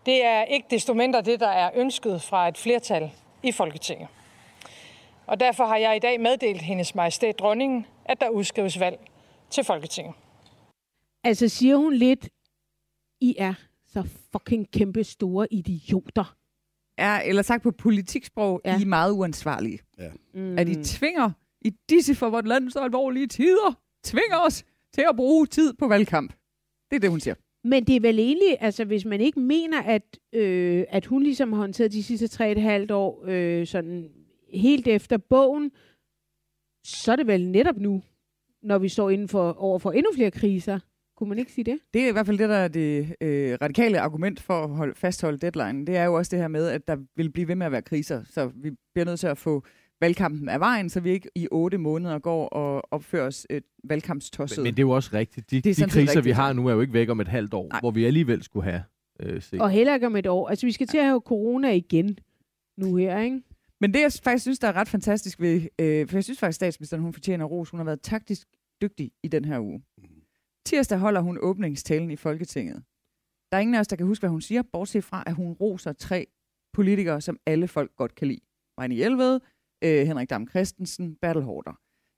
Det er ikke desto mindre det, der er ønsket fra et flertal i Folketinget. Og derfor har jeg i dag meddelt hendes majestæt dronningen, at der udskrives valg til Folketinget. Altså siger hun lidt, I er så fucking kæmpe store idioter. Er, eller sagt på politiksprog, Ja. ja. I er meget uansvarlige. Mm. At I tvinger i disse for vort land så alvorlige tider, tvinger os til at bruge tid på valgkamp. Det er det, hun siger. Men det er vel egentlig, altså hvis man ikke mener, at, øh, at hun ligesom har håndteret de sidste tre et halvt år øh, sådan helt efter bogen, så er det vel netop nu, når vi står inden for, over for endnu flere kriser. Kunne man ikke sige det? Det er i hvert fald det, der er det øh, radikale argument for at holde, fastholde deadline. Det er jo også det her med, at der vil blive ved med at være kriser. Så vi bliver nødt til at få valgkampen af vejen, så vi ikke i otte måneder går og opfører os et valgkampstosset. Men, men det er jo også rigtigt. De, Det de kriser, rigtigt. vi har nu, er jo ikke væk om et halvt år, Nej. hvor vi alligevel skulle have øh, set. Og heller ikke om et år. Altså vi skal til at have corona igen nu her, ikke? Men det, jeg faktisk synes, der er ret fantastisk ved... Øh, for jeg synes faktisk, at statsministeren hun fortjener ros. Hun har været taktisk dygtig i den her uge. Tirsdag holder hun åbningstalen i Folketinget. Der er ingen af os, der kan huske, hvad hun siger, bortset fra, at hun roser tre politikere, som alle folk godt kan lide. Marianne Hjelved, øh, Henrik Dam Christensen, Bertel Hårder.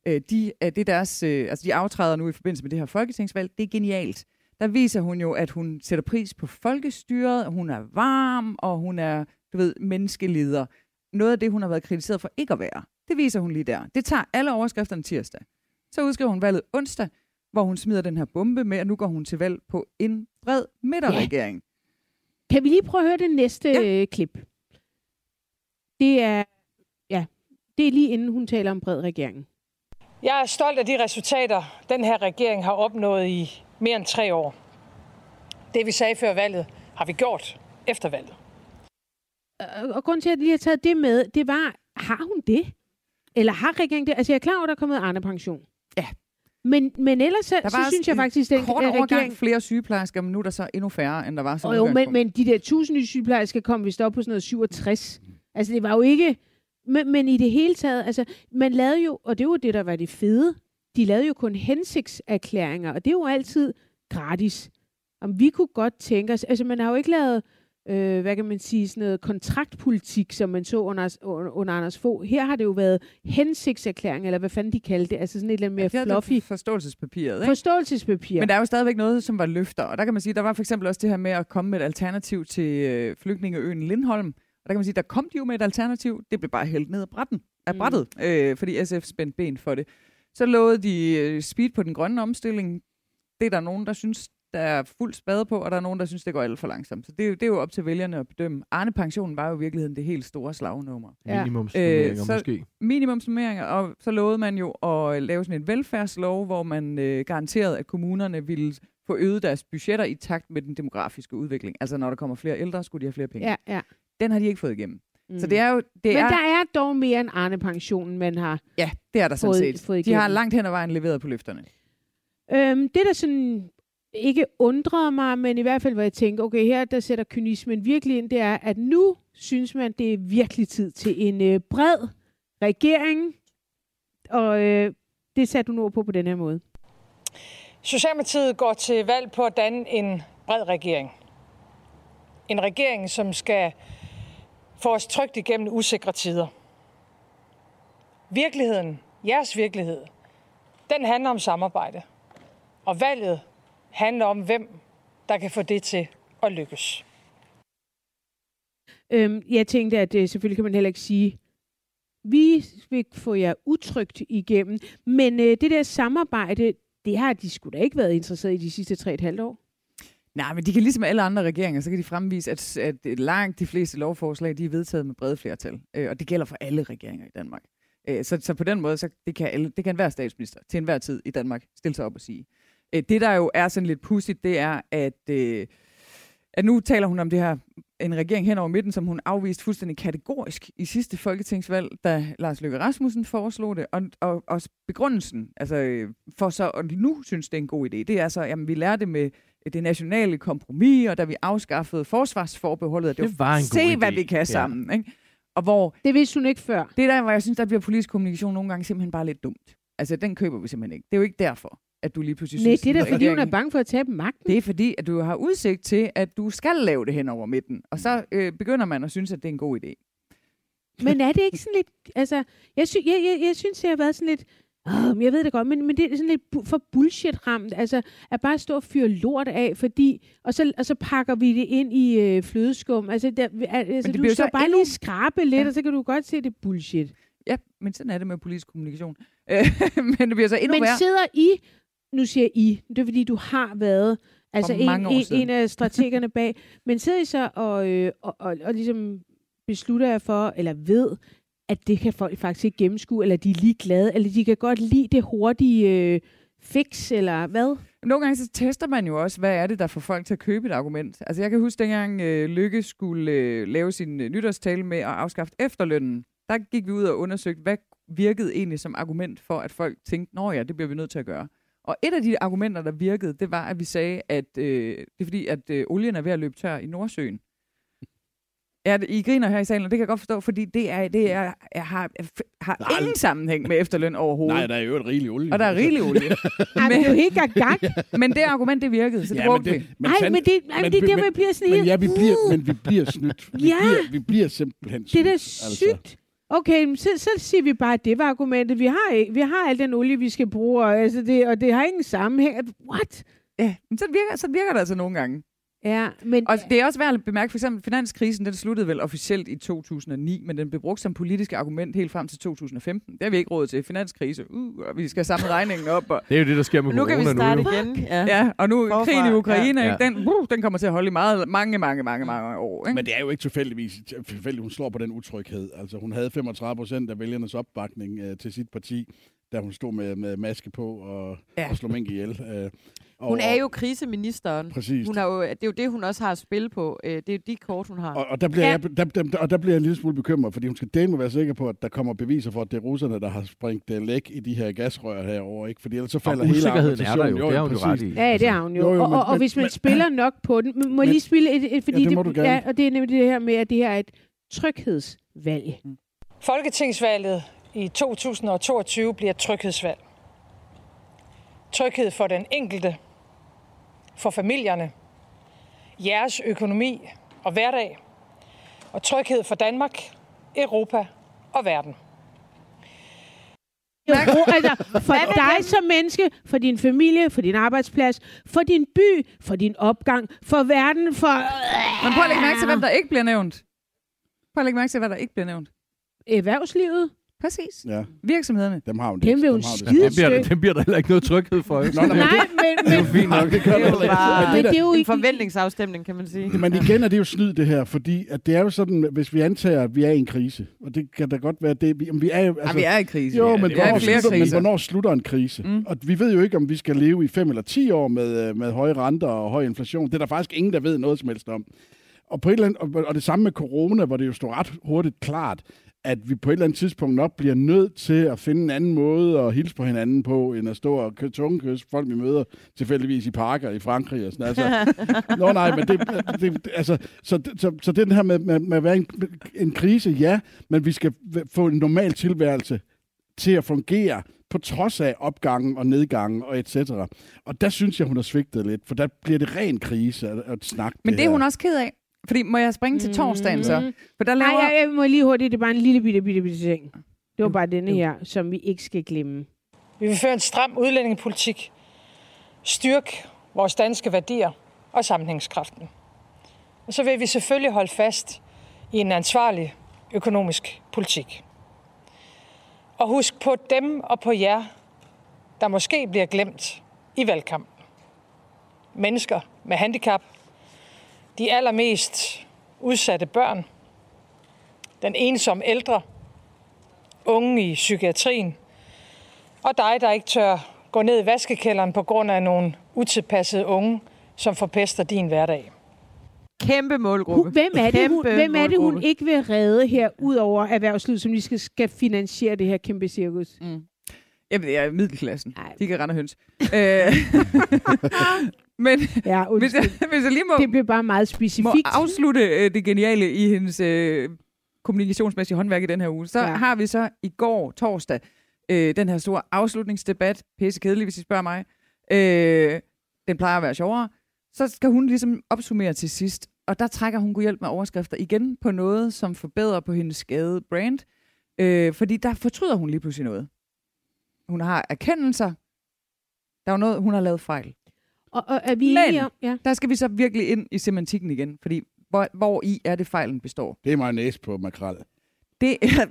Øh, de, er det er deres, øh, altså de aftræder nu i forbindelse med det her folketingsvalg. Det er genialt. Der viser hun jo, at hun sætter pris på folkestyret, hun er varm, og hun er, du ved, menneskeleder noget af det, hun har været kritiseret for ikke at være. Det viser hun lige der. Det tager alle overskrifterne tirsdag. Så udskriver hun valget onsdag, hvor hun smider den her bombe med, og nu går hun til valg på en bred midterregering. Kan vi lige prøve at høre det næste ja. klip? Det er, ja, det er lige inden hun taler om bred regering. Jeg er stolt af de resultater, den her regering har opnået i mere end tre år. Det vi sagde før valget, har vi gjort efter valget. Og, og grunden til, at jeg lige har taget det med, det var, har hun det? Eller har regeringen det? Altså, jeg er klar over, at der er kommet Arne pension. Ja. Men, men ellers så, så synes jeg faktisk, at Kort den overgang regering... flere sygeplejersker, men nu er der så endnu færre, end der var Og jo, men, men de der tusind nye sygeplejersker kom vist op på sådan noget 67. Altså, det var jo ikke... Men, men i det hele taget, altså, man lavede jo, og det var det, der var det fede, de lavede jo kun hensigtserklæringer, og det er jo altid gratis. Om vi kunne godt tænke os, altså man har jo ikke lavet, øh, hvad kan man sige, sådan noget kontraktpolitik, som man så under, under Anders Fogh. Her har det jo været hensigtserklæringer, eller hvad fanden de kaldte det, altså sådan et eller andet mere Ja, fluffy forståelsespapiret, ikke? forståelsespapir. Men der er jo stadigvæk noget, som var løfter. Og der kan man sige, der var for eksempel også det her med at komme med et alternativ til øh, flygtningeøen Lindholm. Og der kan man sige, der kom de jo med et alternativ. Det blev bare hældt ned af, brætten, af Mm. brættet, øh, fordi SF spændte ben for det. Så lovede de øh, speed på den grønne omstilling. Det er der nogen, der synes, der er fuld spade på, og der er nogen, der synes, det går alt for langsomt. Så det, er jo- det er jo op til vælgerne at bedømme. Arne-pensionen var jo i virkeligheden det helt store slagnummer. Ja. Minimumsnormeringer Øh, så- måske. minimumsnummeringer, og så lovede man jo at lave sådan en velfærdslov, hvor man øh, garanterede, at kommunerne ville få øget deres budgetter i takt med den demografiske udvikling. Altså når der kommer flere ældre, skulle de have flere penge. Ja, ja. Den har de ikke fået igennem. Mm. Så det er jo... Det Men er, der er dog mere end Arne-pensionen, man har. Ja, det er der sådan fået- set. fået de har langt hen ad vejen leveret på løfterne. Øhm, det, der sådan ikke undrede mig, men i hvert fald, hvor jeg tænkte, okay, her der sætter kynismen virkelig ind, det er, at nu synes man, det er virkelig tid til en øh, bred regering, og øh, det satte du nu ord på på den her måde. Socialdemokratiet går til valg på at danne en bred regering. En regering, som skal få os trygt igennem usikre tider. Virkeligheden, jeres virkelighed, den handler om samarbejde. Og valget handler om, hvem der kan få det til at lykkes. Øhm, jeg tænkte, at øh, selvfølgelig kan man heller ikke sige, vi vil få jer utrygt igennem, men øh, det der samarbejde, det har de sgu da ikke været interesseret i de sidste tre et halvt år. Nej, men de kan ligesom alle andre regeringer, så kan de fremvise, at, at langt de fleste lovforslag, de er vedtaget med brede flertal. Øh, og det gælder for alle regeringer i Danmark. Øh, så, så på den måde, så det kan, alle, det kan enhver statsminister til enhver tid i Danmark stille sig op og sige. Øh, det, der jo er sådan lidt pudsigt, det er, at, øh, at nu taler hun om det her, en regering hen over midten, som hun afviste fuldstændig kategorisk i sidste folketingsvalg, da Lars Løkke Rasmussen foreslog det. Og, og, og begrundelsen, altså øh, for så at nu synes, det er en god idé, det er så, jamen vi lærte med det nationale kompromis, og da vi afskaffede forsvarsforbeholdet, at det, Det var en god se, hvad idé. vi kan Ja. sammen. Ikke? Og hvor Det vidste hun ikke før. det er der, hvor jeg synes, der bliver politisk kommunikation nogle gange simpelthen bare lidt dumt. Altså, den køber vi simpelthen ikke. Det er jo ikke derfor. At du lige pludselig Nej, synes, det er da fordi, hun er bange for at tabe magten. Det er fordi, at du har udsigt til, at du skal lave det hen over midten. Og så øh, begynder man at synes, at det er en god idé. Men er det ikke sådan lidt... Altså, jeg, sy- jeg, jeg, jeg synes, det har været sådan lidt... Men jeg ved det godt, men, men det er sådan lidt bu- for bullshit-ramt. Altså, at bare stå og fyre lort af, fordi... Og så, og så pakker vi det ind i øh, flødeskum. Altså, der, altså det du skal så bare endnu- lige skrabe lidt, Ja. og så kan du godt se, det er bullshit. Ja, men sådan er det med politisk kommunikation. Øh, men det bliver så endnu Men værre. sidder I... Nu siger I, det er fordi, du har været altså en, en, en af strategerne bag. Men sidder I så og, øh, og, og, og ligesom beslutter jer for, eller ved, at det kan folk faktisk ikke gennemskue, eller de er ligeglade, eller de kan godt lide det hurtige øh, fix, eller hvad? Nogle gange så tester man jo også, hvad er det, der får folk til at købe et argument. Altså jeg kan huske, dengang øh, Lykke skulle øh, lave sin øh, nytårstale med at afskaffe efterlønnen. Der gik vi ud og undersøgte, hvad virkede egentlig som argument for, at folk tænkte, nå ja, det bliver vi nødt til at gøre. Og et af de argumenter, der virkede, det var, at vi sagde, at øh, det er fordi, at øh, olien er ved at løbe tør i Nordsøen. Ja, det- I griner her i salen, og det kan jeg godt forstå, fordi det, er, det er, er, har, har Nej. ingen sammenhæng med efterløn overhovedet. Nej, der er jo et rigelig olie. og der er rigelig olie. Ej, men det er jo helt gak Men det argument, det virkede, så det Ja, brugte vi. det, Nej, men det, men det er der, hvor jeg bliver sådan men helt... ja, vi bliver, men vi bliver snydt. Vi, Ja. bliver, vi bliver simpelthen Det er da snydt, sygt. Okay, så, så siger vi bare, at det var argumentet. Vi har, vi har al den olie, vi skal bruge, og, altså det, og det har ingen sammenhæng. What? Ja, men så virker, så virker det altså nogle gange. Ja, men... Og det er også værd at bemærke, for eksempel finanskrisen, den sluttede vel officielt i 2009, men den blev brugt som politisk argument helt frem til 2015. Det har vi ikke råd til. Finanskrise, uh, og vi skal samle regningen op. Og, Det er jo det, der sker med Men nu kan vi corona starte nu. igen. Ja. ja, og nu Forfra, krigen i Ukraine, ja. ja. den, uh, den kommer til at holde i meget, mange, mange, mange, mange år. Ikke? Men det er jo ikke tilfældigvis, tilfældigt, hun slår på den utryghed. Altså, hun havde 35 procent af vælgernes opbakning øh, til sit parti, da hun stod med, med maske på og, Ja. ja. og slog mink ihjel. Øh, og, Hun er jo kriseministeren. Præcis. Hun har jo, det er jo det, hun også har at spille på. Øh, Det er jo de kort, hun har. Og, og, der bliver Ja. jeg, der, der, og der bliver jeg en lille smule bekymret, fordi hun skal dele være sikker på, at der kommer beviser for, at det er russerne, der har sprængt øh, læk i de her gasrør herover, ikke? Fordi ellers så Og falder hele usikkerheden er der argumentationen. jo, det har hun jo ret i. Ja, det har hun jo. Jo, jo, og, men- og, og men- hvis man men- spiller nok på den... Må jeg Men- lige spille et... et fordi Ja, det må du gerne. Ja, og det er nemlig det her med, at det her er et tryghedsvalg. Folketingsvalget i 2022 bliver et tryghedsvalg. Tryghed for den enkelte, for familierne, jeres økonomi og hverdag, og tryghed for Danmark, Europa og verden. Altså, for dig som menneske, for din familie, for din arbejdsplads, for din by, for din opgang, for verden, for... Men prøv at lægge mærke til, hvem der ikke bliver nævnt. Prøv at lægge mærke til, hvad der ikke bliver nævnt. Erhvervslivet. Præcis. Ja, Virksomhederne. dem har hun Dem vil hun Dem har skide Det bliver, støt. det bliver der heller ikke noget tryghed for. ikke? Nå, nej, men Nej, men, det er jo fint nok. Det gør Det er jo det bare- ikke. men det er jo En forventningsafstemning, kan man sige. Men igen er det jo snyd, det her, fordi at det er jo sådan, hvis vi antager, at vi er i en krise, og det kan da godt være, det, vi, vi er jo, Altså, ja, vi er i krise. Jo, ja, men, vi er hvornår slutter, men hvornår slutter en krise? Mm. Og vi ved jo ikke, om vi skal leve i fem eller ti år med, øh, med høje renter og høj inflation. Det er der faktisk ingen, der ved noget som helst om. Og, på et eller andet, og, og det samme med corona, hvor det jo står ret hurtigt klart, at vi på et eller andet tidspunkt nok bliver nødt til at finde en anden måde at hilse på hinanden på, end at stå og kø- tungekys folk, vi møder tilfældigvis i parker i Frankrig. Og sådan. Altså, Nå nej, men det, det, det altså, så, så, så den her med, med, med at være en, en krise, ja, men vi skal få en normal tilværelse til at fungere på trods af opgangen og nedgangen og et cetera. Og der synes jeg, hun har svigtet lidt, for der bliver det ren krise at, at snakke Men det er her. hun også ked af. Fordi må jeg springe til torsdagen så? Mm. For der Nej, laver... jeg, jeg må lige hurtigt. Det er bare en lille bitte, bitte, bitte ting. Det var bare denne her, som vi ikke skal glemme. Vi vil føre en stram udlændingepolitik, styrke vores danske værdier og sammenhængskraften. Og så vil vi selvfølgelig holde fast i en ansvarlig økonomisk politik. Og husk på dem og på jer, der måske bliver glemt i valgkampen. Mennesker med handicap, de allermest udsatte børn, den ensomme ældre, unge i psykiatrien, og dig, der ikke tør gå ned i vaskekælderen på grund af nogle utilpassede unge, som forpester din hverdag. Kæmpe målgruppe. Hvem er, det, hun, hvem er det, hun ikke vil redde her, ud over erhvervslivet, som lige skal, skal finansiere det her kæmpe cirkus? Mm. Jamen, det er middelklassen. Ej. De kan rende og høns. men Ja, hvis jeg, hvis jeg lige må, Det bliver bare meget må specifikt. afslutte øh, det geniale i hendes øh, kommunikationsmæssige håndværk i den her uge, så Ja. har vi så i går, torsdag, øh, den her store afslutningsdebat. Pisse kedelig, hvis I spørger mig. Øh, den plejer at være sjovere. Så skal hun ligesom opsummere til sidst. Og der trækker hun god hjælp med overskrifter igen på noget, som forbedrer på hendes skade brand. Øh, fordi der fortryder hun lige pludselig noget. Hun har erkendelser. Der er noget, hun har lavet fejl. Og, og er vi Men- enige om... Ja. Der skal vi så virkelig ind i semantikken igen, fordi hvor, hvor i er det fejlen består? Det er mayonnaise på makrel. Det er...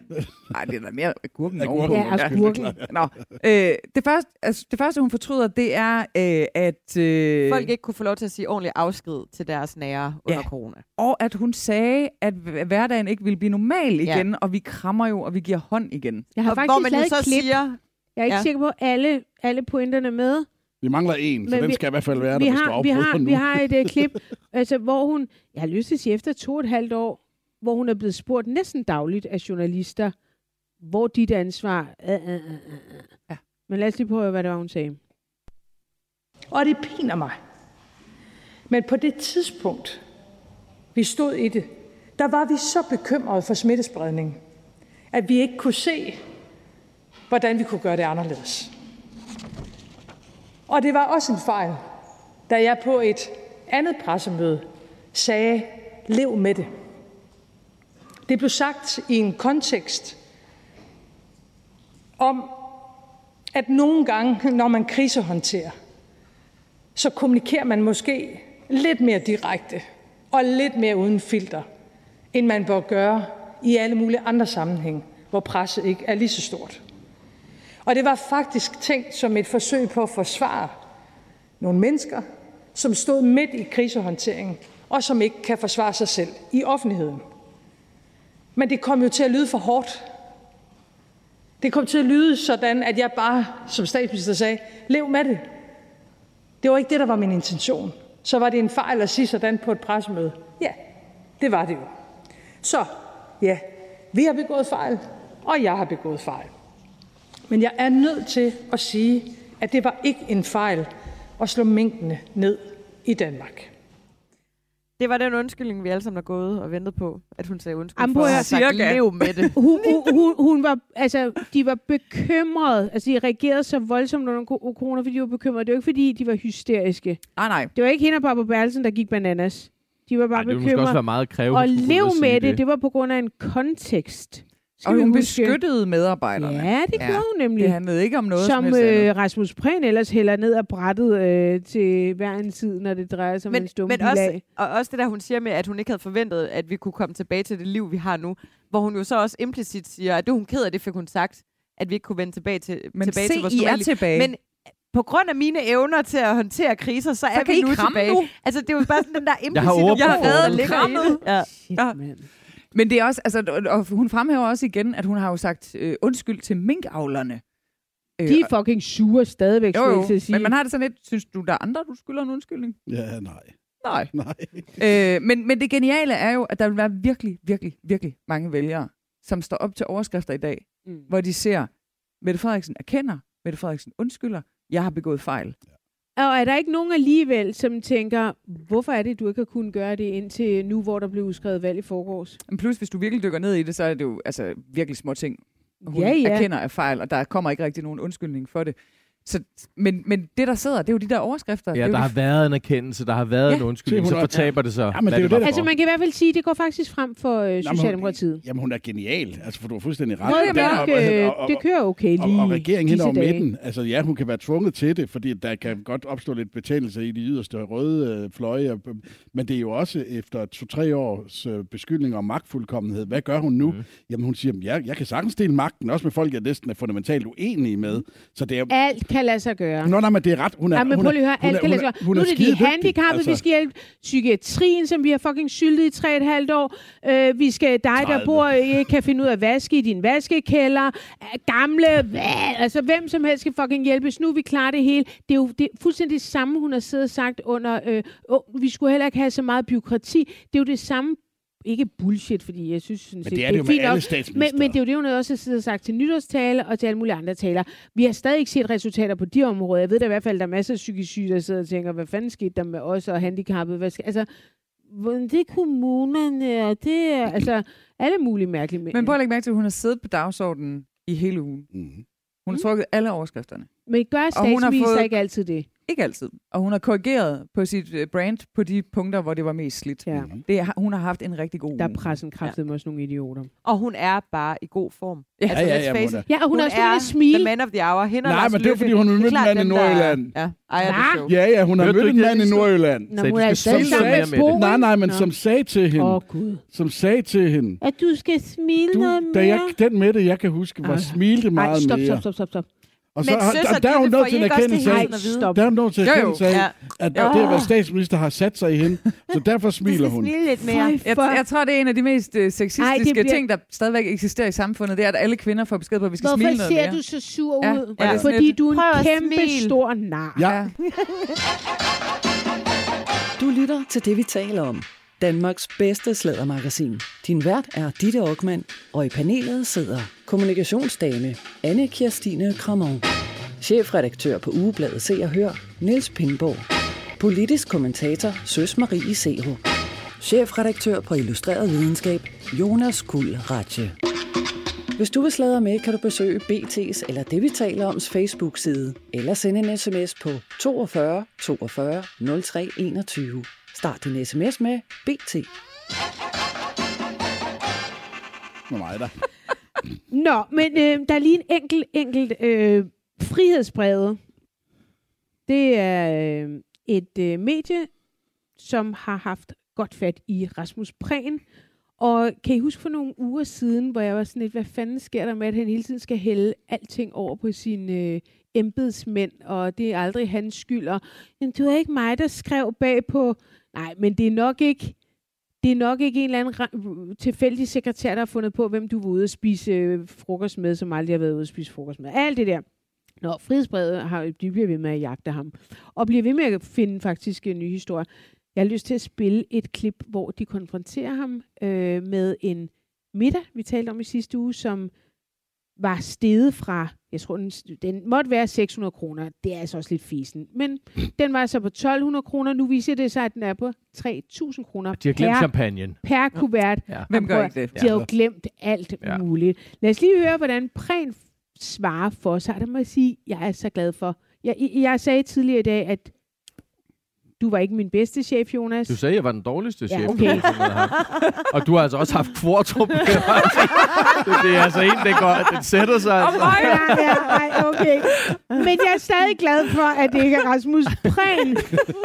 Nej, det er da mere agurken Agurken, ovenpå. Ja, agurken. Nå, øh, det, første, altså, det første, hun fortryder, det er, øh, at... Øh, Folk ikke kunne få lov til at sige ordentlig afsked til deres nære under Ja. corona. Og at hun sagde, at hv- hverdagen ikke ville blive normal Ja. igen, og vi krammer jo, og vi giver hånd igen. Jeg har Og faktisk hvor man lavet så klip. siger, Jeg er ikke Ja. sikker på, at alle, alle pointerne med. Vi mangler en, så Men den vi- skal i hvert fald være vi der, hvis har, du vi har, nu. vi har et uh, klip, altså, hvor hun, jeg har lyst til at sige, efter to og et halvt år, hvor hun er blevet spurgt næsten dagligt af journalister, hvor dit ansvar er. Uh, uh, uh, uh. Ja. Men lad os lige prøve, hvad det var, hun sagde. Og det piner mig. Men på det tidspunkt, vi stod i det, der var vi så bekymrede for smittespredning, at vi ikke kunne se, hvordan vi kunne gøre det anderledes. Og det var også en fejl, da jeg på et andet pressemøde sagde, lev med det. Det blev sagt i en kontekst om, at nogle gange, når man krisehåndterer, så kommunikerer man måske lidt mere direkte og lidt mere uden filter, end man bør gøre i alle mulige andre sammenhæng, hvor presset ikke er lige så stort. Og det var faktisk tænkt som et forsøg på at forsvare nogle mennesker, som stod midt i krisehåndteringen, og som ikke kan forsvare sig selv i offentligheden. Men det kom jo til at lyde for hårdt. Det kom til at lyde sådan, at jeg bare, som statsminister sagde, lev med det. Det var ikke det, der var min intention. Så var det en fejl at sige sådan på et pressemøde. Ja, det var det jo. Så, ja, vi har begået fejl, og jeg har begået fejl. Men jeg er nødt til at sige, at det var ikke en fejl at slå minkene ned i Danmark. det var den undskyldning, vi alle sammen har gået og ventet på, at hun sagde undskyld Jamen, for at sagt, lev med det. Hun, hun, hun, var, altså, de var bekymrede. Altså, de reagerede så voldsomt under corona, fordi de var bekymrede. Det var ikke, fordi de var hysteriske. Nej, nej. Det var ikke hende og Barbara Bertelsen, der gik bananas. De var bare Ej, det ville måske også bekymrede. være meget krævende. Og lev med det, det var på grund af en kontekst. Skal Og hun huske. beskyttede medarbejderne. Ja, det gjorde hun nemlig. Det handlede ikke om noget som, som øh, Rasmus Prehn ellers hælder ned af brættet øh, til hver en tid, når det drejer sig om Men, en stumme men også, og også det der, hun siger med, at hun ikke havde forventet, at vi kunne komme tilbage til det liv, vi har nu. Hvor hun jo så også implicit siger, at det hun er ked af, det fik hun sagt, at vi ikke kunne vende tilbage til, Men tilbage se, til vores I er liv. tilbage. Men på grund af mine evner til at håndtere kriser, så, så er kan vi I nu tilbage. nu. Altså, det er jo bare sådan den der implicit... Jeg har Jeg har reddet ligger i det. Ja. Shit, Ja. Men det er også, altså, og hun fremhæver også igen, at hun har jo sagt øh, undskyld til minkavlerne. Øh, De er fucking sure stadigvæk, jo, skulle jo, jeg til at sige. men man har det sådan lidt, synes du, der er andre, du skylder en undskyldning? Ja, nej. Nej. Nej. Øh, men, men det geniale er jo, at der vil være virkelig, virkelig, virkelig mange vælgere, som står op til overskrifter i dag, Mm. hvor de ser, Mette Frederiksen erkender, Mette Frederiksen undskylder, jeg har begået fejl. Og er der ikke nogen alligevel, som tænker, hvorfor er det, du ikke har kunnet gøre det indtil nu, hvor der blev udskrevet valg i forgårs? Men plus, hvis du virkelig dykker ned i det, så er det jo altså, virkelig små ting. Hun Ja, ja. erkender af fejl, og der kommer ikke rigtig nogen undskyldning for det. Så, men, men det, der sidder, det er jo de der overskrifter. Ja, det er jo der de har været en erkendelse, der har været Ja. en undskyldning, så er- fortaber det så. Ja, men det er det, der- Altså, man kan i hvert fald sige, at det går faktisk frem for øh, Jamen, hun- Socialdemokratiet. Jamen, hun er genial. Altså, for du har fuldstændig ret. Nå, Og jamen, det- nok, og- øh, og- og- det kører okay lige Og, og regeringen hen over midten, altså ja, hun kan være tvunget til det, fordi der kan godt opstå lidt betændelse i de yderste røde øh, fløje, og- men det er jo også efter to-tre års øh, beskyldning om magtfuldkommenhed. Hvad gør hun nu? Mm. Jamen hun siger, ja, jeg kan sagtens dele magten, også med folk, jeg næsten er fundamentalt uenige med. Så det er. Alt kan lade sig gøre. Nå, nej, men det er ret. Hun er, Ja, men hun prøv lige at høre, alt kan lade sig gøre. hun Nu er er det de handicappede, altså. vi skal hjælpe psykiatrien, som vi har fucking syltet i tre et halvt år. Øh, vi skal, dig, der 30. bor, ikke kan finde ud af at vaske i din vaskekælder. Øh, Gamle, hvad? altså hvem som helst skal fucking hjælpes. Nu er vi klar det hele. Det er jo det er fuldstændig det samme, hun har siddet og sagt under, øh, oh, vi skulle heller ikke have så meget byråkrati. Det er jo det samme ikke bullshit, fordi jeg synes sådan Men set, det er det jo med fint alle nok. Men, men det er jo det, hun også har og sagt til nytårstale og til alle mulige andre taler. Vi har stadig ikke set resultater på de områder. Jeg ved da i hvert fald, at der er masser af psykisk syge, der sidder og tænker, hvad fanden skete der med os og handicappede? Hvad skal, altså, det er kommunerne, og det er altså alle mulige mærkelige mænd. Men prøv at lægge mærke til, at hun har siddet på dagsordenen i hele ugen. Mm. Hun har trukket alle overskrifterne. Men gør Og hun har statsminister fået- ikke altid det? Ikke altid. Og hun har korrigeret på sit øh, brand på de punkter, hvor det var mest slidt. Ja. Det, har- hun har haft en rigtig god Der er pressen kraftet med også nogle idioter. Og hun er bare i god form. Ja, altså, ja, ja, face it. Ja, og hun, Hun er også er smile. The man of the hour. Hende Nej, men det er, fordi hun har Det er mødt en mand i dem, der- Nordjylland. Ja, det show. Ja, ja, hun har mødt en mand i det? Nordjylland. Nå, Sagde, hun du er det. Bo, Nej, nej, men Nå. som sagde til hende, Åh, Gud. som sagde til hende, At du skal smile du, noget da mere. jeg, den med det, jeg kan huske, var Ej. smilte meget stop, mere. stop, stop, stop, stop. Og så, Men har- søster, der, der er hun får til en erkendelse det af, der er hun nået til Jo, jo. af, Ja. at Jo. det at være statsminister har sat sig i hende, så derfor smiler hun. smile lidt mere. Jeg, for- jeg tror, det er en af de mest øh, sexistiske Ej, bliver- ting, der stadigvæk eksisterer i samfundet. Det er, at alle kvinder får besked på, at vi skal Hvorfor smile noget ser mere. du så sur Ja, ud? og er sådan Fordi du er en kæmpe stor nar. Ja, Du lytter til det, vi taler om. Danmarks bedste slædermagasin. Din vært er Ditte Aukmann, og i panelet sidder kommunikationsdame Anne Kirstine Kramon, chefredaktør på Ugebladet Se og Hør, Niels Pindborg, politisk kommentator Søs Marie Seho, chefredaktør på Illustreret Videnskab, Jonas Kuld Ratje. Hvis du vil sladre med, kan du besøge BT's eller det, vi taler oms Facebook-side, eller sende en sms på 42 42 03 21. Start din sms med BT. med mig der. Nå, men øh, der er lige en enkelt, enkelt øh, frihedsbrevet. Det er øh, et øh, medie, som har haft godt fat i Rasmus Prehn. Og kan I huske for nogle uger siden, hvor jeg var sådan lidt, hvad fanden sker der med, at han hele tiden skal hælde alting over på sine øh, embedsmænd, og det er aldrig hans skyld. Og, men det var ikke mig, der skrev bag på... Nej, men det er nok ikke det er nok ikke en eller anden tilfældig sekretær, der har fundet på, hvem du var ude at spise øh, frokost med, som aldrig har været ude at spise frokost med. Alt det der. Nå, frihedsbrevet har, de bliver ved med at jagte ham. Og bliver ved med at finde faktisk øh, en ny historie. Jeg har lyst til at spille et klip, hvor de konfronterer ham øh, med en middag, vi talte om i sidste uge, som var steget fra, jeg tror, den, den måtte være 600 kroner. Det er altså også lidt fisen. Men den var så på 1200 kroner. Nu viser det sig, at den er på 3000 kroner De har glemt per, champagne. per kuvert. Ja. Hvem gør ikke det? De har jo glemt alt Ja. ja. muligt. Lad os lige høre, hvordan Prehn svarer for sig. Der må jeg sige, jeg er så glad for. Jeg, jeg sagde tidligere i dag, at du var ikke min bedste chef, Jonas. Du sagde, jeg var den dårligste Ja, chef. okay. du. Og du har altså også haft kvartrup. det, det er altså en, det, går, den sætter sig. Altså. ja, ja, ej, okay. Men jeg er stadig glad for, at det ikke er Rasmus Prehn,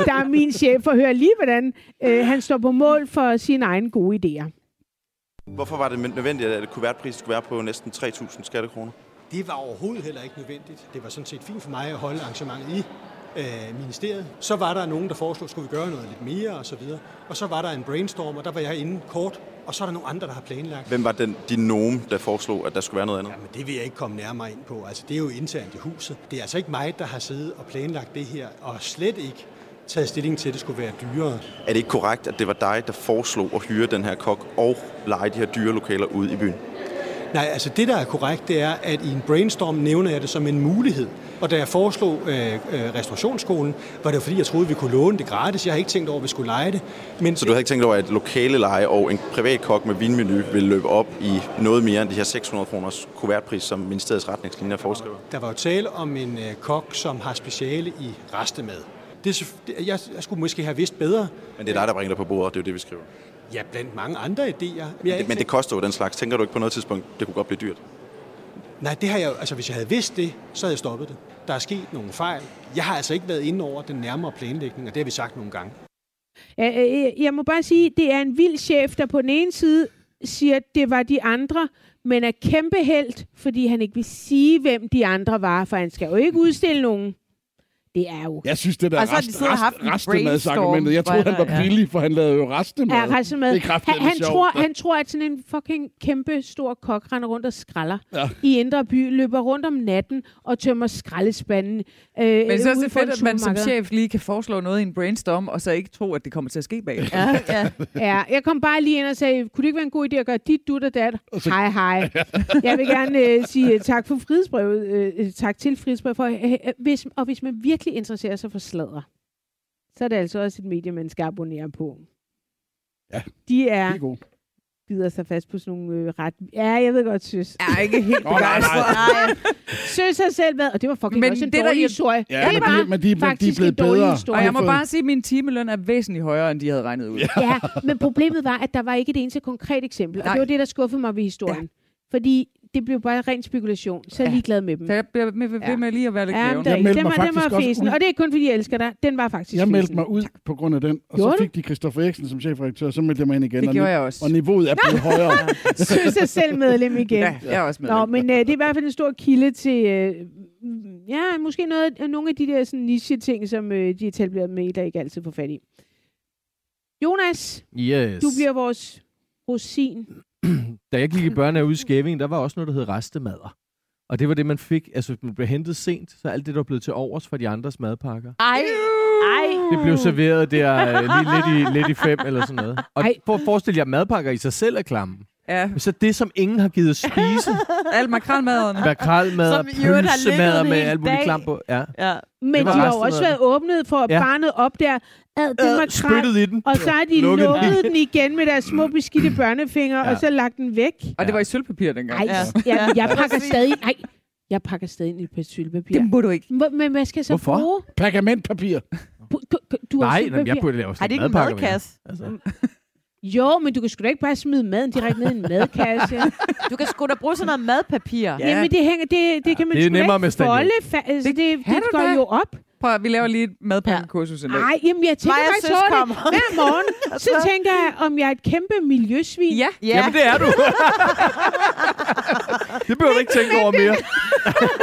der er min chef, for at høre lige, hvordan øh, han står på mål for sine egne gode idéer. Hvorfor var det nødvendigt, at kuvertprisen skulle være på næsten 3.000 skattekroner? Det var overhovedet heller ikke nødvendigt. Det var sådan set fint for mig at holde arrangementet i øh, ministeriet. Så var der nogen, der foreslog, skulle vi gøre noget lidt mere og så videre. Og så var der en brainstorm, og der var jeg inde kort. Og så er der nogle andre, der har planlagt. Hvem var den, din nogen, der foreslog, at der skulle være noget andet? Jamen, det vil jeg ikke komme nærmere ind på. Altså, det er jo internt i huset. Det er altså ikke mig, der har siddet og planlagt det her, og slet ikke taget stilling til, at det skulle være dyrere. Er det ikke korrekt, at det var dig, der foreslog at hyre den her kok og lege de her dyre lokaler ude i byen? Nej, altså det, der er korrekt, det er, at i en brainstorm nævner jeg det som en mulighed. Og da jeg foreslog øh, øh, restaurationsskolen, var det jo fordi, jeg troede, vi kunne låne det gratis. Jeg har ikke tænkt over, at vi skulle lege det. Men Så du havde ikke tænkt over, at lokale leje og en privat kok med vinmenu ville løbe op i noget mere end de her 600 kroners kuvertpris, som ministeriets retningslinjer foreskriver? Der var jo tale om en øh, kok, som har speciale i restemad. Det, jeg skulle måske have vidst bedre. Men det er dig, der bringer det på bordet, det er jo det, vi skriver. Ja, blandt mange andre idéer. Men, Men det, men det koster jo den slags. Tænker du ikke på noget tidspunkt, det kunne godt blive dyrt? Nej, det har jeg, altså hvis jeg havde vidst det, så havde jeg stoppet det. Der er sket nogle fejl. Jeg har altså ikke været inde over den nærmere planlægning, og det har vi sagt nogle gange. Jeg må bare sige, det er en vild chef, der på den ene side siger, at det var de andre, men er kæmpe held, fordi han ikke vil sige, hvem de andre var, for han skal jo ikke udstille nogen. Det er jo... Jeg synes, det der Og så har de rest, rest, restemadsargumentet, jeg troede, han var ja. billig, for han lavede jo restemad. Altså med. Det er Han, han, sjovt. tror, han tror, at sådan en fucking kæmpe stor kok render rundt og skralder Ja. i Indre By, løber rundt om natten og tømmer skraldespanden. Øh, Men det er det for fedt, at man som chef lige kan foreslå noget i en brainstorm, og så ikke tro, at det kommer til at ske bag. Ja, ja. Ja, jeg kom bare lige ind og sagde, kunne det ikke være en god idé at gøre dit, dut og dat? så- Hej, hej. Jeg vil gerne øh, sige øh, tak for frihedsbrevet. Øh, øh, tak til frihedsbrevet. For, øh, øh, hvis, og hvis man virkelig interesserer sig for sladder, så er det altså også et medie, man skal abonnere på. Ja, De er Det er god. bider sig fast på sådan nogle øh, ret... Ja, jeg ved godt, søs. Jeg er ikke helt Åh, nej, begejstret. nej. Søs har selv været... Og det var fucking Men også en det, der dårlig ir- historie. Ja, det men var de- men de- men de er blevet en dårlig bedre. historie. Og jeg må bare sige, at min timeløn er væsentligt højere, end de havde regnet ud. Ja, men problemet var, at der var ikke et eneste konkret eksempel. Og Nej. det var det, der skuffede mig ved historien. Ja. Fordi det blev bare ren spekulation. Så er jeg Ja. ligeglad med dem. Så jeg bliver med, ved Ja. med lige at være lidt Ja, er Jeg meldte Den mig var, den faktisk var også fesen. ud. Og det er kun, fordi jeg elsker dig. Den var faktisk Jeg meldte fesen. mig ud på grund af den, og Gjorde så fik de Christoffer Eriksen som chefredaktør, så meldte jeg mig ind igen. Det og, gjorde jeg også. og niveauet er blevet højere. Søs er selv medlem igen. Ja, jeg er også med. Nå, men øh, det er i hvert fald en stor kilde til, øh, ja, måske noget, af- nogle af de der sådan, niche-ting, som øh, de etablerede med, der ikke altid får fat i. Jonas, Yes. du bliver vores rosin. Da jeg gik i børnehave ude i Skæving, der var også noget, der hed restemader. Og det var det, man fik. Altså, hvis man blev hentet sent, så alt det, der var blevet til overs fra de andres madpakker. Ej, ej. Det blev serveret der øh, lige lidt i, lidt i fem eller sådan noget. Og for at forestille jer, madpakker i sig selv er klamme. Ja, Men så det, som ingen har givet at spise, alt i øvrigt har pølsemader en med alt muligt klam på. Ja. Ja. Men Det de var har jo også været åbnet for at Ja. barnet op der. Ad, den Øh, makrel, i den. og så har de Lukket den. lukket den igen med deres små beskidte børnefingre, Ja. og så lagt den væk. Og det var i sølvpapir dengang. Ej, Ja. ja. jeg pakker stadig... Nej, jeg pakker stadig ind i et par sølvpapir. Det må du ikke. Hvor- Men hvad skal jeg så Hvorfor? bruge? Pergamentpapir. Du har Nej, sølvpapir. jamen, jeg burde lave Har sådan de ikke en madpakker med. madkasse? Altså. Jo, men du kan sgu da ikke bare smide maden direkte ned i en madkasse. Du kan sgu da bruge sådan noget madpapir. Ja. Jamen, det, hænger, det, det kan man det er sgu da ikke med folde. Fa- altså, det, det, det du går da. jo op. Prøv at, vi laver lige et madpakkekursus en dag. Nej, jamen, jeg tænker og faktisk over det hver morgen. Så tænker jeg, om jeg er et kæmpe miljøsvin. Ja, Ja. Jamen, det er du. det behøver du ikke tænke over mere.